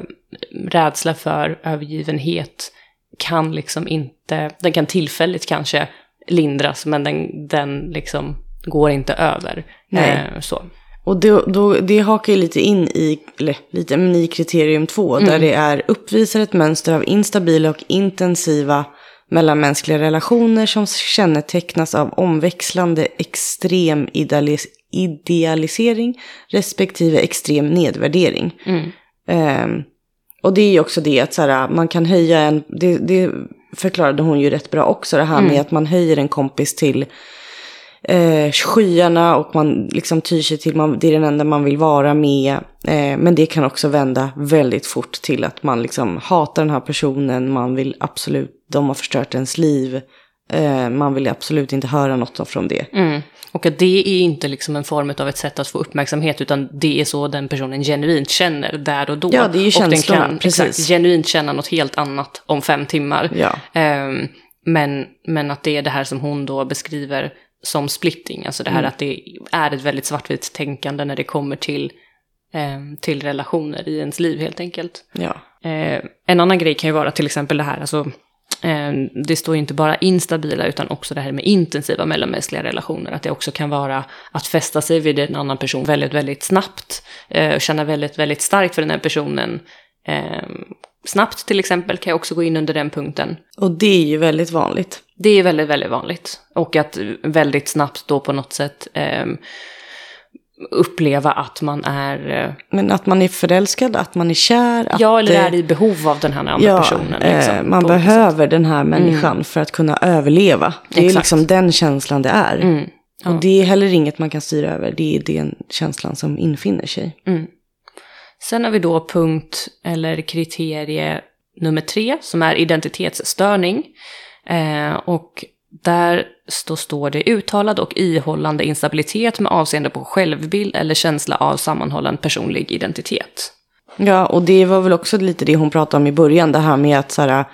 rädsla för övergivenhet kan liksom inte, den kan tillfälligt kanske lindras men den, den liksom går inte över. Eh, så. Och då, då, det hakar ju lite in i, eller lite, men i kriterium två, mm. där det är uppvisar ett mönster av instabila och intensiva mellanmänskliga relationer som kännetecknas av omväxlande extrem idealis idealisering respektive extrem nedvärdering. Mm. Um, och det är ju också det att så här, man kan höja en, det, det, förklarade hon ju rätt bra också, det här mm. med att man höjer en kompis till eh, skyarna och man liksom tyr sig till, man, det är den enda man vill vara med. Eh, men det kan också vända väldigt fort till att man liksom hatar den här personen, man vill absolut, de har förstört ens liv. Eh, man vill absolut inte höra något från det. Mm. Och att det är inte liksom en form av ett sätt att få uppmärksamhet, utan det är så den personen genuint känner där och då. Ja, det är ju känslorna, och den kan precis. Exakt, genuint känna något helt annat om fem timmar. Ja. Um, men, men att det är det här som hon då beskriver som splitting, alltså det här mm. att det är ett väldigt svartvitt tänkande när det kommer till, um, till relationer i ens liv helt enkelt. Ja. Uh, en annan grej kan ju vara till exempel det här, alltså Eh, det står inte bara instabila utan också det här med intensiva mellanmänskliga relationer. Att det också kan vara att fästa sig vid en annan person väldigt, väldigt snabbt. Eh, känna väldigt, väldigt starkt för den här personen. Eh, snabbt till exempel kan jag också gå in under den punkten. Och det är ju väldigt vanligt. Det är väldigt, väldigt vanligt. Och att väldigt snabbt då på något sätt uppleva att man är... eh, Men att man är förälskad, att man är kär. Att Ja, eller är i behov av den här andra ja, personen. eh, Liksom, man behöver den här människan för att kunna överleva. Det är Exakt. liksom den känslan det är. Mm. Ja. Och det är heller inget man kan styra över. Det är den känslan som infinner sig. Sen har vi då punkt eller kriterie nummer tre som är identitetsstörning. Eh, och där står det uttalad och ihållande instabilitet med avseende på självbild eller känsla av sammanhållen personlig identitet. Ja, och det var väl också lite det hon pratade om i början. Det här med att så här,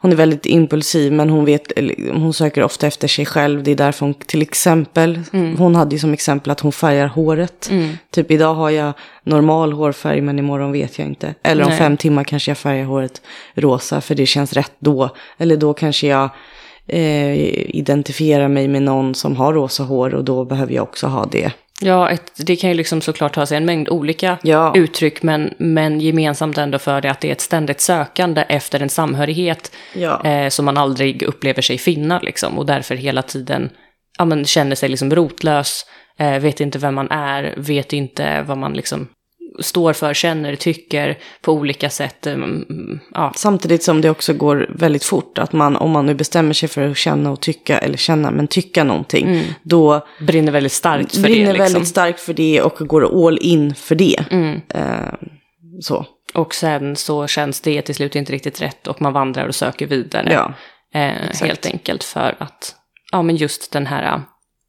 hon är väldigt impulsiv men hon, vet, hon söker ofta efter sig själv. Det är därför hon till exempel, hon hade ju som exempel att hon färgar håret. Typ idag har jag normal hårfärg men imorgon vet jag inte. Eller om Nej. fem timmar kanske jag färgar håret rosa för det känns rätt då. Eller då kanske jag eh, identifierar mig med någon som har rosa hår och då behöver jag också ha det. Ja, ett, det kan ju liksom såklart ta sig en mängd olika Ja. uttryck, men, men gemensamt ändå för det att det är ett ständigt sökande efter en samhörighet Ja. eh, som man aldrig upplever sig finna, liksom, och därför hela tiden ja, men, känner sig liksom rotlös, eh, vet inte vem man är, vet inte vad man liksom står för, känner, tycker på olika sätt. Mm, ja, Samtidigt som det också går väldigt fort. Att man, om man nu bestämmer sig för att känna och tycka, eller känna, men tycka någonting. Då brinner väldigt starkt för brinner det. Liksom. väldigt starkt för det och går all in för det. Mm. Eh, så. Och sen så känns det till slut inte riktigt rätt och man vandrar och söker vidare. Ja. Eh, helt enkelt för att, ja men just den här eh,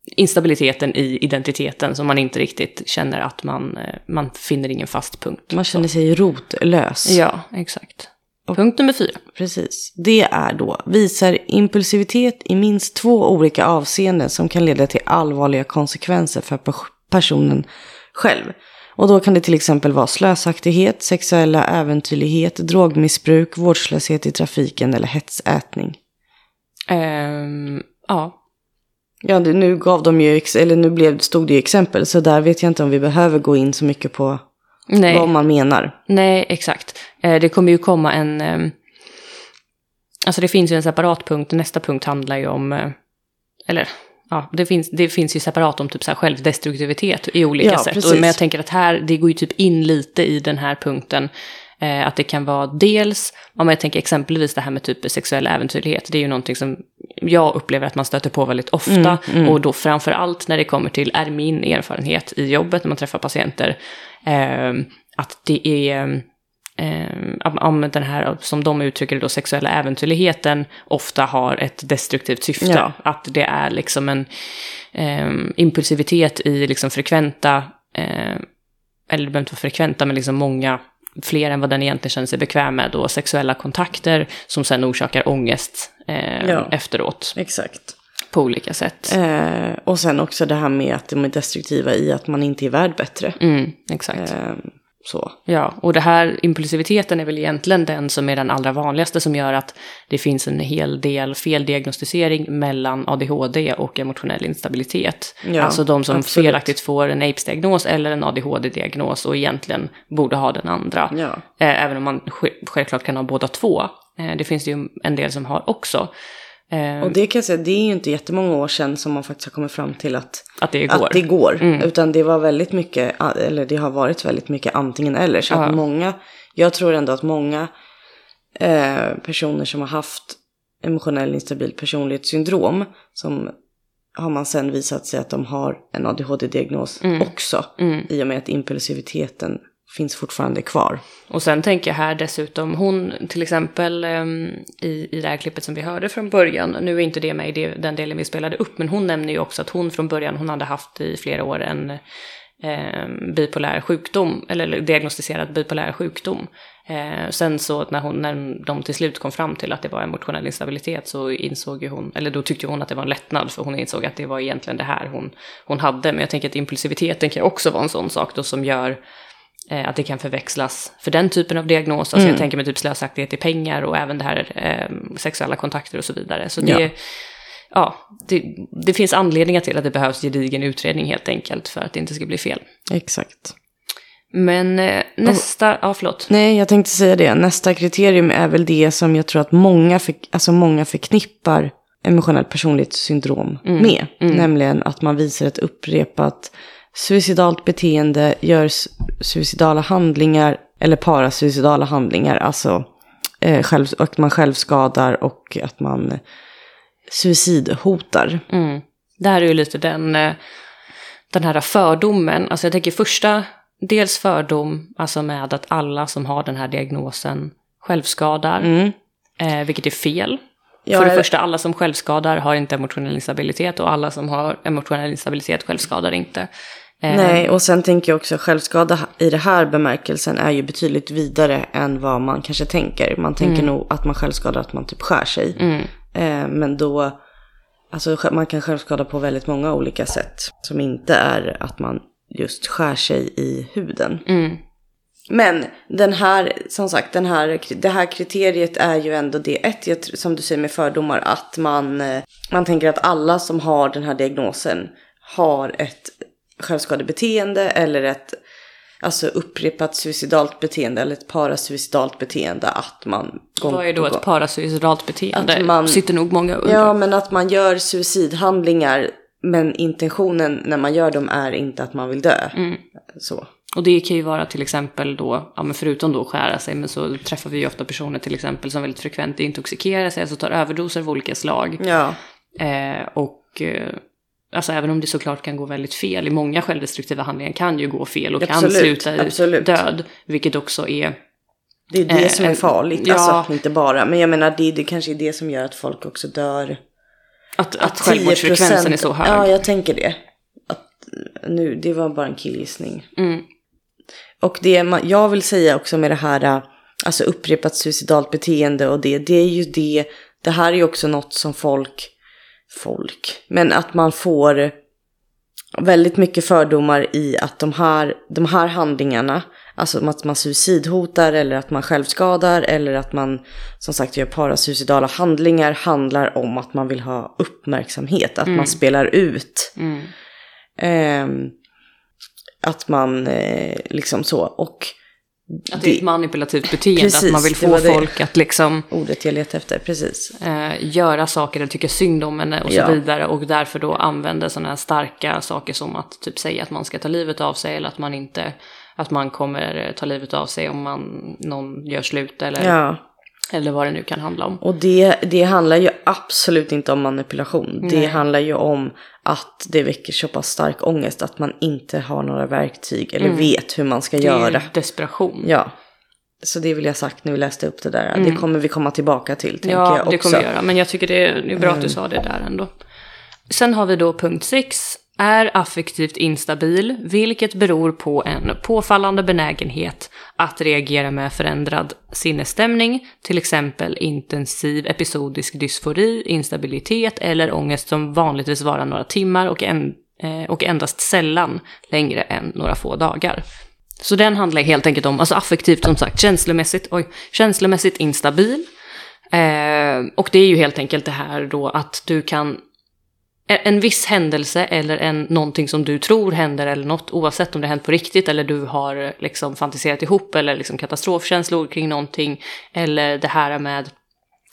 instabiliteten i identiteten som man inte riktigt känner att man, eh, man finner ingen fast punkt. Man känner sig rotlös. Ja, exakt. Punkt nummer fyra. Precis. Det är då visar impulsivitet i minst två olika avseenden som kan leda till allvarliga konsekvenser för pers- personen själv. Och då kan det till exempel vara slösaktighet, sexuella äventyrlighet, drogmissbruk, vårdslöshet i trafiken eller hetsätning. Ehm, ja, Ja, det, nu gav de ju, eller nu blev, stod det ju exempel, så där vet jag inte om vi behöver gå in så mycket på nej. vad man menar. Nej, exakt. Eh, det kommer ju komma en... Eh, alltså det finns ju en separat punkt. Nästa punkt handlar ju om... Eh, eller ja, det finns, det finns ju separat om typ så här självdestruktivitet i olika Ja, sätt. precis. Och, men jag tänker att här, det går ju typ in lite i den här punkten. Eh, att det kan vara dels, om jag tänker exempelvis det här med typ sexuell äventyrlighet. Det är ju någonting som jag upplever att man stöter på väldigt ofta. Och då framför allt när det kommer till, är min erfarenhet i jobbet när man träffar patienter. Eh, att det är eh, om den här, som de uttrycker det då, sexuella äventyrligheten ofta har ett destruktivt syfte. Ja. Att det är liksom en eh, impulsivitet i liksom frekventa, eh, eller det behöver inte vara frekventa, men liksom många fler än vad den egentligen känner sig bekväm med. Då, sexuella kontakter som sen orsakar ångest eh, Ja. efteråt Exakt. på olika sätt. Eh, och sen också det här med att de är destruktiva i att man inte är värd bättre. Mm, exakt. Eh, så. Ja, och det här impulsiviteten är väl egentligen den som är den allra vanligaste som gör att det finns en hel del feldiagnostisering mellan ADHD och emotionell instabilitet. Ja, alltså de som absolut. felaktigt får en APES-diagnos eller en ADHD-diagnos och egentligen borde ha den andra. Ja. Eh, även om man sj- självklart kan ha båda två. Eh, det finns det ju en del som har också. Eh, Och det kan jag säga, det är ju inte jättemånga år sedan som man faktiskt har kommit fram till att, att det går. att det går. Utan det var väldigt mycket, eller det har varit väldigt mycket antingen eller. Så Ja. att många, jag tror ändå att många eh, personer som har haft emotionell instabil personlighetssyndrom, som har man sen visat sig att de har en ADHD-diagnos också. I och med att impulsiviteten finns fortfarande kvar. Och sen tänker jag här dessutom, hon till exempel ehm, i, i det här klippet som vi hörde från början, nu är inte det med i den delen vi spelade upp, men hon nämner ju också att hon från början, hon hade haft i flera år en eh, bipolär sjukdom, eller diagnostiserad bipolär sjukdom. Eh, sen så när, hon, när de till slut kom fram till att det var emotionell instabilitet så insåg ju hon, eller då tyckte hon att det var en lättnad för hon insåg att det var egentligen det här hon, hon hade. Men jag tänker att impulsiviteten kan ju också vara en sån sak då som gör att det kan förväxlas för den typen av diagnos. Alltså jag tänker med typ slösaktighet i pengar och även det här eh, sexuella kontakter och så vidare. Så det, Ja. ja. det, det finns anledningar till att det behövs gedigen utredning helt enkelt för att det inte ska bli fel. Exakt. Men eh, nästa, ja förlåt. Nej, jag tänkte säga det. Nästa kriterium är väl det som jag tror att många, för, alltså många förknippar emotionellt personlighetssyndrom med. Nämligen att man visar ett upprepat suicidalt beteende gör suicidala handlingar eller parasuicidala handlingar. Alltså eh, själv, att man självskadar och att man suicidhotar. Mm. Det här är ju lite den, eh, den här fördomen. Alltså jag tänker första, dels fördom, alltså med att alla som har den här diagnosen självskadar, Mm. eh, vilket är fel. Ja, För det första, alla som självskadar har inte emotionell instabilitet och alla som har emotionell instabilitet självskadar inte. Eh, Nej, och sen tänker jag också självskada i det här bemärkelsen är ju betydligt vidare än vad man kanske tänker. Man tänker nog att man självskadar att man typ skär sig. Eh, men då, alltså man kan självskada på väldigt många olika sätt. Som inte är att man just skär sig i huden. Men den här, som sagt, den här, det här kriteriet är ju ändå det, ett, som du säger med fördomar, att man, eh, man tänker att alla som har den här diagnosen har ett självskadebeteende eller ett alltså upprepat suicidalt beteende eller ett parasuicidalt beteende att man gång Vad är då ett parasuicidalt beteende? Att man- Sitter nog många undrar. Ja, men att man gör suicidhandlingar men intentionen när man gör dem är inte att man vill dö. Mm. Så. Och det kan ju vara till exempel då, ja men förutom då skära sig, men så träffar vi ju ofta personer till exempel som väldigt frekvent intoxikerar sig, alltså tar överdoser av olika slag. Ja. Eh, och eh, alltså även om det såklart kan gå väldigt fel, i många självdestruktiva handlingar kan ju gå fel och kan Absolut, sluta i absolut. död, vilket också är Det är det Eh, som är farligt. ja. Alltså inte bara. Men jag menar det, det kanske är det som gör att folk också dör. att, att självmordsfrekvensen är så hög. Ja, jag tänker det. Att, nu, det var bara en killgissning. Mm. Och det man, jag vill säga också med det här, äh, alltså upprepat suicidalt beteende och det, det är ju det, det här är ju också något som folk, folk, men att man får väldigt mycket fördomar i att de här, de här handlingarna, alltså att man suicidhotar eller att man självskadar eller att man som sagt gör parasuicidala handlingar handlar om att man vill ha uppmärksamhet, att man spelar ut. Ehm, att man eh, liksom så. Och Att det är ett manipulativt beteende, Precis, att man vill få folk att liksom ordet jag letar efter, precis. eh, göra saker eller tycka synd om henne och så Ja. vidare. Och därför då använder sådana här starka saker som att typ säga att man ska ta livet av sig eller att man inte, att man kommer eh, ta livet av sig om man, någon gör slut eller, Ja. Eller vad det nu kan handla om. Och det, det handlar ju absolut inte om manipulation. Det handlar ju om att det väcker så pass stark ångest att man inte har några verktyg eller vet hur man ska Mm. Det är göra. ju desperation. Ja. Så det vill jag sagt när vi läste upp det där. Det kommer vi komma tillbaka till, tänker Mm. Ja, jag det också. kommer vi göra. Men jag tycker det är, det är bra att du sa det där ändå. Sen har vi då punkt 6. Är affektivt instabil, vilket beror på en påfallande benägenhet att reagera med förändrad sinnesstämning, till exempel intensiv episodisk dysfori, instabilitet eller ångest som vanligtvis varar några timmar och, en, eh, och endast sällan längre än några få dagar. Så den handlar helt enkelt om, alltså affektivt som sagt, känslomässigt, oj, känslomässigt instabil. Eh, och det är ju helt enkelt det här då att du kan en viss händelse eller en, någonting som du tror händer eller något, oavsett om det har hänt på riktigt eller du har eh, liksom fantiserat ihop eller liksom katastrofkänslor kring någonting, eller det här med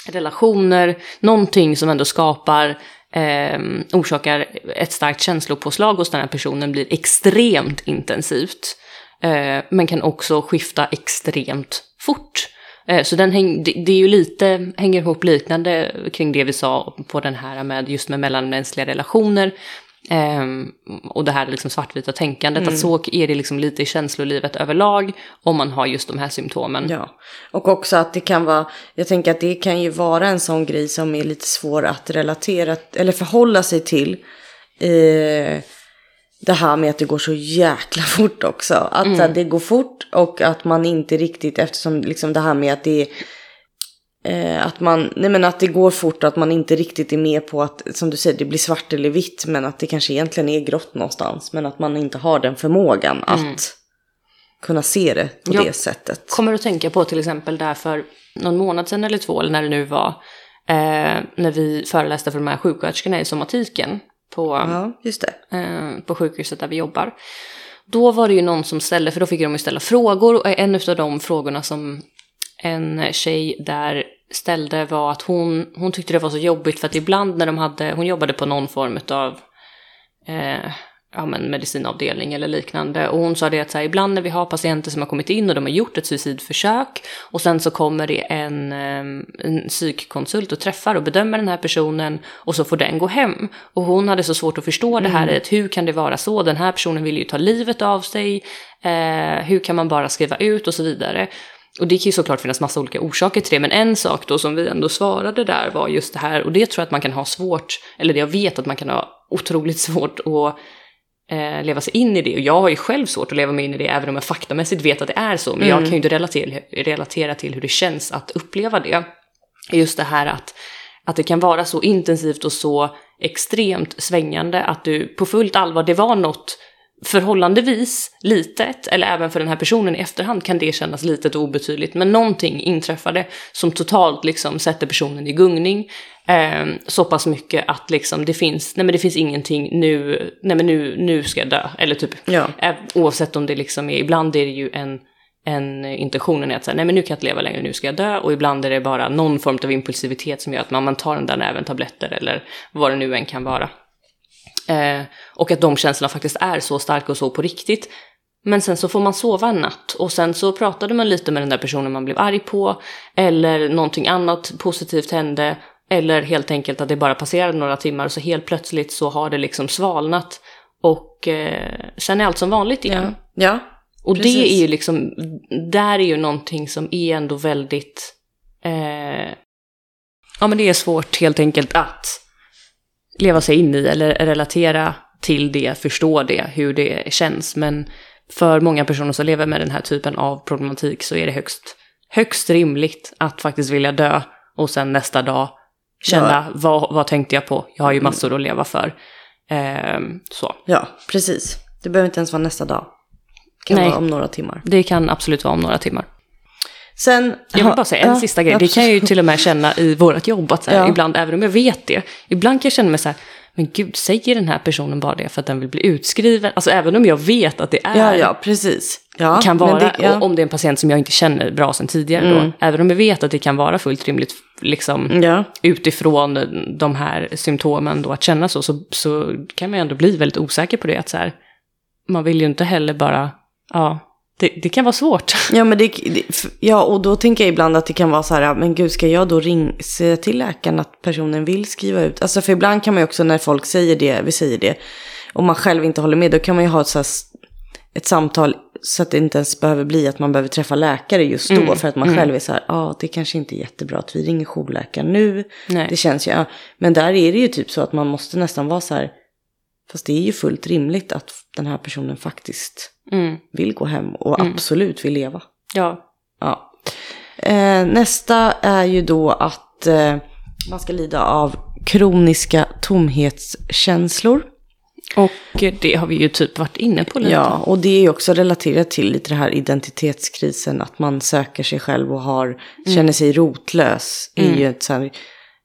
relationer, någonting som ändå skapar, eh, orsakar ett starkt känslopåslag hos den här personen blir extremt intensivt. Eh, men kan också skifta extremt fort. Eh, så den häng, det, det är ju lite, hänger ihop liknande kring det vi sa på den här med just med mellanmänskliga relationer. Ehm, och det här liksom svartvita tänkandet, att så är det liksom lite i känslolivet överlag om man har just de här symptomen. Ja, och också att det kan vara, jag tänker att det kan ju vara en sån grej som är lite svår att relatera, eller förhålla sig till. Eh, det här med att det går så jäkla fort också. Att så här, det går fort och att man inte riktigt, eftersom liksom det här med att det är Eh, att man, nej men att det går fort och att man inte riktigt är med på att, som du säger, det blir svart eller vitt. Men att det kanske egentligen är grått någonstans. Men att man inte har den förmågan att kunna se det på Ja. det sättet. Kommer att tänka på till exempel där för någon månad sedan eller två, eller när det nu var, eh, när vi föreläste för de här sjuksköterskorna i somatiken på, Ja, eh, på sjukhuset där vi jobbar. Då var det ju någon som ställde, för då fick de ju ställa frågor, och en av de frågorna som en tjej där ställde var att hon, hon tyckte det var så jobbigt för att ibland när de hade, hon jobbade på någon form av eh, ja, men medicinavdelning eller liknande. Och hon sa det att så här, ibland när vi har patienter som har kommit in och de har gjort ett suicidförsök och sen så kommer det en, ehm, en psykkonsult och träffar och bedömer den här personen och så får den gå hem. Och hon hade så svårt att förstå det här, mm. hur kan det vara så? Den här personen vill ju ta livet av sig, eh, hur kan man bara skriva ut och så vidare. Och det kan ju såklart finnas massa olika orsaker till det, men en sak då som vi ändå svarade där var just det här, och det tror jag att man kan ha svårt, eller det jag vet att man kan ha otroligt svårt att eh, leva sig in i det. Och jag har ju själv svårt att leva mig in i det, även om jag faktamässigt vet att det är så. Men mm. jag kan ju inte relatera, relatera till hur det känns att uppleva det. Just det här att, att det kan vara så intensivt och så extremt svängande att du på fullt allvar, det var något förhållandevis litet, eller även för den här personen i efterhand kan det kännas litet och obetydligt, men någonting inträffade som totalt liksom sätter personen i gungning. Eh, så pass mycket att liksom det finns, nej men det finns ingenting nu, nej men nu, nu ska jag dö. Eller typ, ja. eh, oavsett om det liksom är, ibland är det ju en, en intentionen är att säga, nej men nu kan jag inte leva längre, nu ska jag dö. Och ibland är det bara någon form av impulsivitet som gör att man, man tar den där näven tabletter eller vad det nu än kan vara. Eh, och att de känslorna faktiskt är så starka och så på riktigt. Men sen så får man sova en natt och sen så pratade man lite med den där personen man blev arg på. Eller någonting annat positivt hände. Eller helt enkelt att det bara passerade några timmar och så helt plötsligt så har det liksom svalnat. Och eh, sen är allt som vanligt igen. Ja, ja Och precis. det är ju liksom, där är ju någonting som är ändå väldigt, eh, ja men det är svårt helt enkelt att leva sig in i eller relatera till det, förstå det, hur det känns. Men för många personer som lever med den här typen av problematik så är det högst, högst rimligt att faktiskt vilja dö och sen nästa dag känna ja. vad, vad tänkte jag på? Jag har ju massor att leva för. Eh, så. Ja, precis. Det behöver inte ens vara nästa dag. Det kan Nej, vara om några timmar. Det kan absolut vara om några timmar. Sen, jag vill bara säga en ja, sista grej. Det kan jag ju till och med känna i vårt jobb. Att så här, ja. ibland, även om jag vet det, ibland kan jag känna mig så här, men gud, säger den här personen bara det för att den vill bli utskriven? Alltså även om jag vet att det är... Ja, ja, precis. Ja, kan vara, det, ja. om det är en patient som jag inte känner bra sedan tidigare mm. då. Även om jag vet att det kan vara fullt rimligt liksom, ja. utifrån de här symptomen då att känna så, så, så kan man ändå bli väldigt osäker på det. Att så här, man vill ju inte heller bara, ja, det, det, kan vara svårt. Ja, men det, ja, och då tänker jag ibland att det kan vara så här, men gud, ska jag då ringa, säga till läkaren att personen vill skriva ut? Alltså, för ibland kan man ju också när folk säger det, vi säger det, och man själv inte håller med, då kan man ju ha ett, så här, ett samtal så att det inte ens behöver bli att man behöver träffa läkare just då. Mm. För att man mm. själv är så här, ja, ah, det kanske inte är jättebra att vi ringer jourläkaren nu. Nej. Det känns ju, ja. Men där är det ju typ så att man måste nästan vara så här, fast det är ju fullt rimligt att den här personen faktiskt mm. vill gå hem och mm. absolut vill leva. Ja. ja. Eh, nästa är ju då att eh, man ska lida av kroniska tomhetskänslor. Och det har vi ju typ varit inne på lite. Ja, och det är också relaterat till lite det här identitetskrisen. Att man söker sig själv och har, mm. känner sig rotlös. Mm. är ju ett här,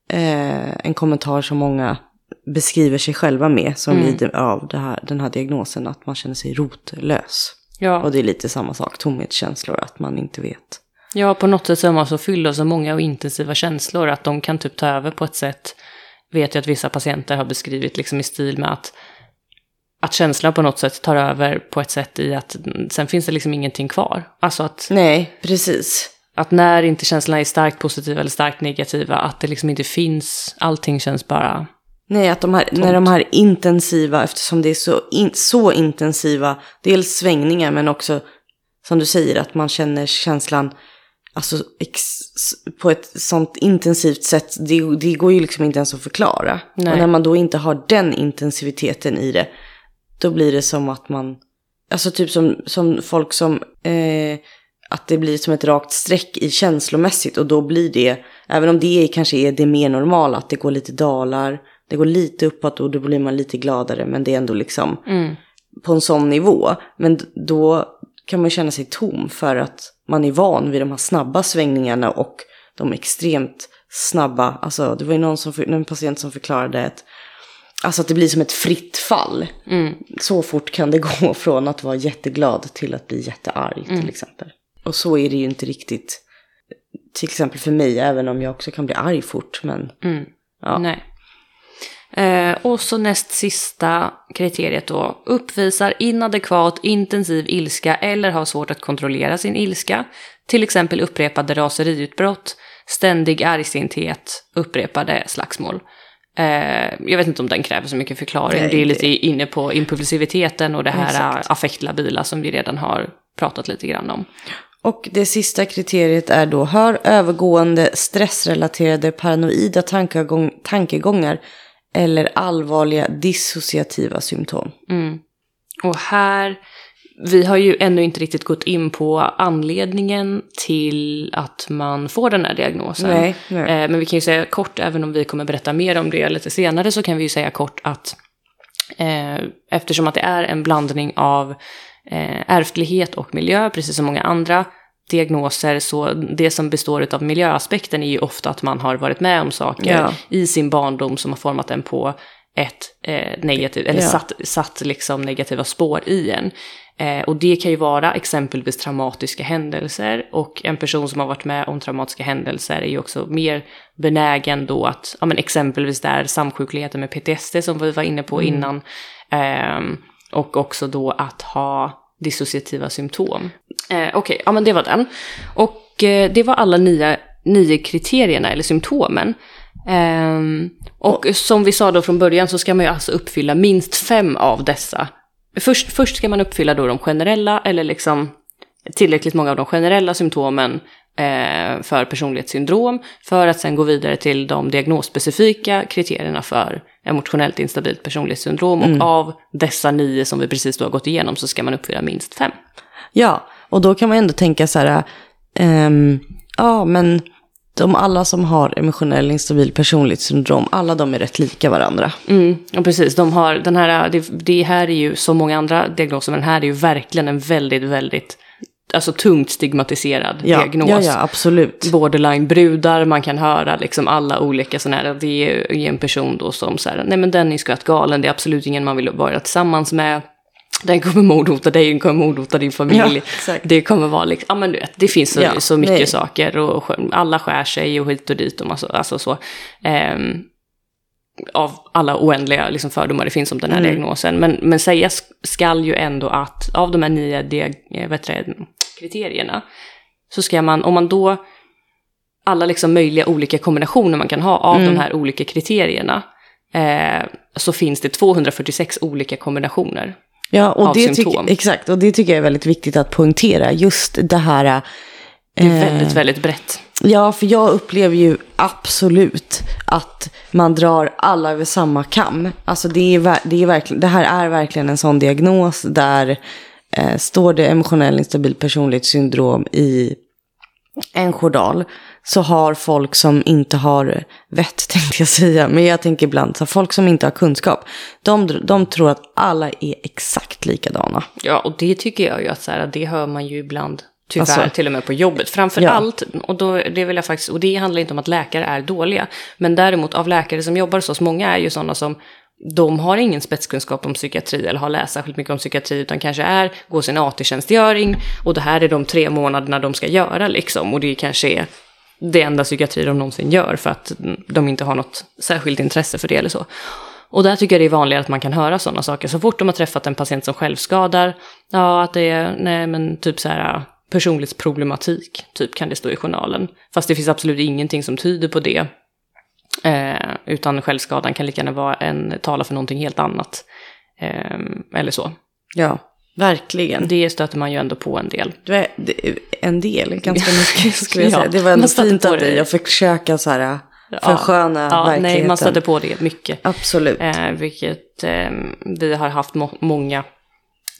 eh, en kommentar som många beskriver sig själva med som mm. lider av här, den här diagnosen, att man känner sig rotlös. Ja. Och det är lite samma sak, tomhetskänslor, att man inte vet. Ja, på något sätt så är man så fylld av så många och intensiva känslor att de kan typ ta över på ett sätt, vet jag att vissa patienter har beskrivit liksom i stil med att att känslan på något sätt tar över på ett sätt i att sen finns det liksom ingenting kvar. Alltså att... Nej, precis. Att när inte känslorna är starkt positiva eller starkt negativa, att det liksom inte finns, allting känns bara Nej, att de här, när de här intensiva, eftersom det är så, in, så intensiva, dels svängningar men också som du säger att man känner känslan alltså, ex, på ett sånt intensivt sätt, det, det går ju liksom inte ens att förklara. Nej. Och när man då inte har den intensiviteten i det, då blir det som att man, alltså typ som, som folk som, eh, att det blir som ett rakt streck i känslomässigt och då blir det, även om det kanske är det mer normala, att det går lite dalar, det går lite uppåt och då blir man lite gladare. Men det är ändå liksom mm. på en sån nivå. Men då kan man känna sig tom för att man är van vid de här snabba svängningarna och de extremt snabba. Alltså det var ju någon som, en patient som förklarade att Alltså att det blir som ett fritt fall. Mm. Så fort kan det gå från att vara jätteglad till att bli jättearg mm. till exempel. Och så är det ju inte riktigt. Till exempel för mig, även om jag också kan bli arg fort. Men mm. ja. Nej. Eh, och så näst sista kriteriet då. Uppvisar inadekvat intensiv ilska eller har svårt att kontrollera sin ilska. Till exempel upprepade raseriutbrott, ständig argsinthet, upprepade slagsmål. Eh, jag vet inte om den kräver så mycket förklaring. Nej, det är lite inne på impulsiviteten och det här Exakt. affektlabila som vi redan har pratat lite grann om. Och det sista kriteriet är då, hör övergående stressrelaterade paranoida tankegång, tankegångar eller allvarliga dissociativa symptom. Och här, vi har ju ännu inte riktigt gått in på anledningen till att man får den här diagnosen. Nej, nej. Eh, men vi kan ju säga kort, även om vi kommer berätta mer om det lite senare, så kan vi ju säga kort att eh, eftersom att det är en blandning av eh, ärftlighet och miljö, precis som många andra diagnoser, så det som består av miljöaspekten är ju ofta att man har varit med om saker Ja. i sin barndom som har format en på ett eh, negativt, eller Ja. satt, satt liksom negativa spår i en. Eh, och det kan ju vara exempelvis traumatiska händelser och en person som har varit med om traumatiska händelser är ju också mer benägen då att, ja men exempelvis där samsjukligheten med PTSD som vi var inne på innan, ehm, och också då att ha dissociativa symptom. Eh, Okej, ja men det var den. Och eh, det var alla nio, nio kriterierna eller symptomen. Ehm, och som vi sa då från början så ska man ju alltså uppfylla minst fem av dessa. Först, först ska man uppfylla då de generella eller liksom tillräckligt många av de generella symptomen eh, för personlighetssyndrom för att sen gå vidare till de diagnosspecifika kriterierna för emotionellt instabilt personlighetssyndrom. Och av dessa nio som vi precis då har gått igenom så ska man uppfylla minst fem. Ja, och då kan man ändå tänka så här, ehm, ja men de alla som har emotionell instabil personlighetssyndrom, alla de är rätt lika varandra. Mm, ja, precis. De har, den här, det, det här är ju som många andra diagnoser, men den här är ju verkligen en väldigt, väldigt alltså, tungt stigmatiserad Ja, diagnos. ja, ja, absolut. Borderline-brudar, man kan höra liksom alla olika sådana här, det är en person då som så här, nej men den är skvätt galen, det är absolut ingen man vill vara tillsammans med. Den kommer mordhota dig, den kommer mordhota din familj. Ja, det kommer vara liksom, ja men du vet, det finns så, Ja, så mycket nej. saker och alla skär sig och hit och dit och massa, alltså så. Ehm, av alla oändliga liksom, fördomar det finns om den här diagnosen. Men, men sägas skall ju ändå att av de här nio diag, eh, det, kriterierna så ska man, om man då, alla liksom möjliga olika kombinationer man kan ha av de här olika kriterierna, eh, så finns det 246 olika kombinationer. Ja, och av det symptom. exakt, och det tycker jag är väldigt viktigt att poängtera. Just det här, Det är väldigt, väldigt brett. ja, för jag upplever ju absolut att man drar alla över samma kam. Alltså det, är, det, är verkligen, det här är verkligen en sån diagnos där eh, står det emotionell instabil personlighetssyndrom i en journal så har folk som inte har vett, tänkte jag säga, men jag tänker ibland, så folk som inte har kunskap, de, de tror att alla är exakt likadana. Ja, och det tycker jag ju att så här, det hör man ju ibland tyvärr Alltså- till och med på jobbet. Framför Ja. allt, och då, det vill jag faktiskt, och det handlar inte om att läkare är dåliga, men däremot av läkare som jobbar hos oss, många är ju sådana som de har ingen spetskunskap om psykiatri eller har läst särskilt mycket om psykiatri utan kanske är, går sin AT-tjänstgöring och det här är de tre månaderna de ska göra liksom och det kanske är det enda psykiatri de någonsin gör för att de inte har något särskilt intresse för det eller så. Och där tycker jag det är vanligare att man kan höra sådana saker. Så fort de har träffat en patient som självskadar, ja att det är, nej men typ så här äh, personlighetsproblematik, typ kan det stå i journalen. Fast det finns absolut ingenting som tyder på det. Eh, utan självskadan kan lika gärna vara en, tala för någonting helt annat. Eh, eller så. Ja, verkligen. Det stöter man ju ändå på en del. Det det- en del, ganska mycket skulle jag Ja, säga. Det var ändå fint av dig att försöka så här försköna ja, verkligheten. Nej, man stöter på det mycket. Absolut. Eh, vilket eh, vi har haft må- många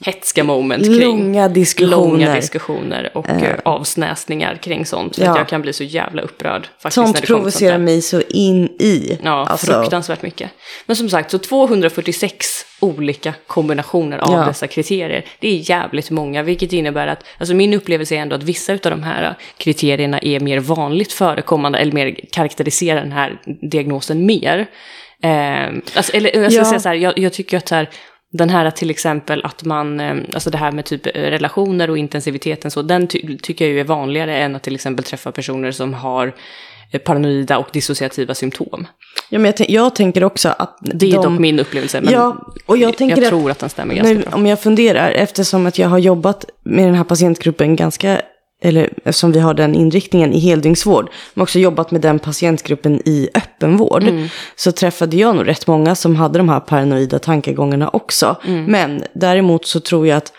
hetska moment kring. Långa diskussioner. Långa diskussioner och eh, avsnäsningar kring sånt. För Ja. att jag kan bli så jävla upprörd. Faktiskt, när Sånt det kommer till provocerar sånt mig så in i. Ja, Alltså, fruktansvärt mycket. Men som sagt, så 246 olika kombinationer av Ja. dessa kriterier. Det är jävligt många, vilket innebär att, alltså min upplevelse är ändå att vissa av de här kriterierna är mer vanligt förekommande, eller mer karaktäriserar den här diagnosen mer. Eh, alltså, eller jag ska Ja. säga så här, jag, jag tycker att så här, den här till exempel att man, eh, alltså det här med typ eh, relationer och intensiviteten så, den ty- tycker jag ju är vanligare än att till exempel träffa personer som har eh, paranoida och dissociativa symptom. Ja, men jag, jag tänker också att Det är de, dock min upplevelse, men Ja, och jag tänker att- tror att den stämmer ganska Nu, bra. om jag funderar, eftersom att jag har jobbat med den här patientgruppen ganska, eller eftersom vi har den inriktningen i heldygnsvård, men också jobbat med den patientgruppen i öppenvård, Mm. så träffade jag nog rätt många som hade de här paranoida tankegångarna också. Mm. Men däremot så tror jag att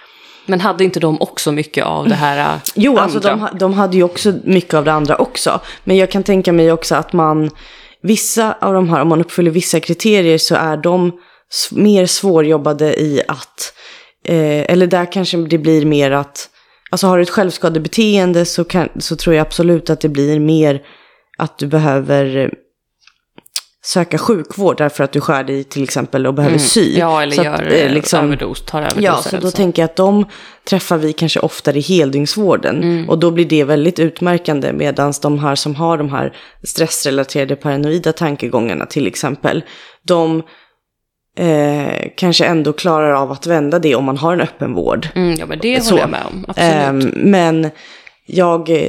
Men hade inte de också mycket av det här äh, Jo, andra? alltså de, de hade ju också mycket av det andra också. Men jag kan tänka mig också att man, vissa av de här, om man uppfyller vissa kriterier så är de mer svårjobbade i att, eh, eller där kanske det blir mer att, alltså har du ett självskadebeteende så, kan, så tror jag absolut att det blir mer att du behöver eh, söka sjukvård därför att du skär dig till exempel och behöver sy. Mm. Ja, eller Så gör att, eh, liksom, överdos, tar överdoser. Ja, så då tänker jag att de träffar vi kanske oftare i heldygnsvården. Mm. Och då blir det väldigt utmärkande medan de här som har de här stressrelaterade paranoida tankegångarna till exempel, de eh, kanske ändå klarar av att vända det om man har en öppen vård. Mm, ja, men det Så. håller jag med om. Absolut. Ehm, men jag, eh,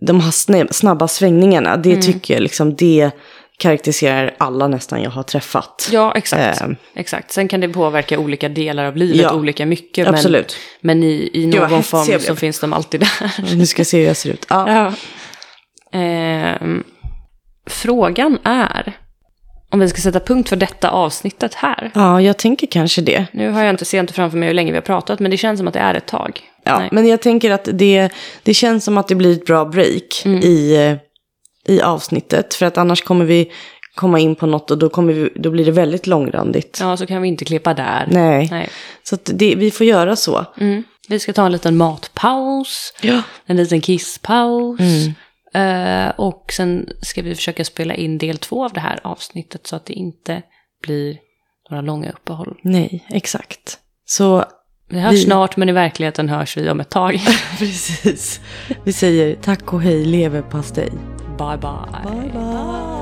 de här snabba svängningarna, det Mm. tycker jag liksom, det karaktäriserar alla nästan jag har träffat. Ja, exakt. Ehm. exakt. Sen kan det påverka olika delar av livet Ja, olika mycket. absolut. Men, men i, i någon hetsig form så finns de alltid där. Nu ska se hur jag ser ut. Ja. Ja. Ehm, frågan är om vi ska sätta punkt för detta avsnittet här. ja, jag tänker kanske det. Nu har jag inte, ser jag inte framför mig hur länge vi har pratat, men det känns som att det är ett tag. Ja, Nej. men jag tänker att det, det känns som att det blir ett bra break Mm. i, i avsnittet. För att annars kommer vi komma in på något och då, kommer vi, då blir det väldigt långrandigt. Ja, så kan vi inte klippa där. Nej. Nej. Så det, vi får göra så. Mm. Vi ska ta en liten matpaus, Ja. en liten kisspaus. Mm. Eh, och sen ska vi försöka spela in del två av det här avsnittet så att det inte blir några långa uppehåll. Nej, exakt. Så Vi hörs Vi- snart, men i verkligheten hörs vi om ett tag. precis. Vi säger tack och hej leverpastej. bye bye. Bye bye.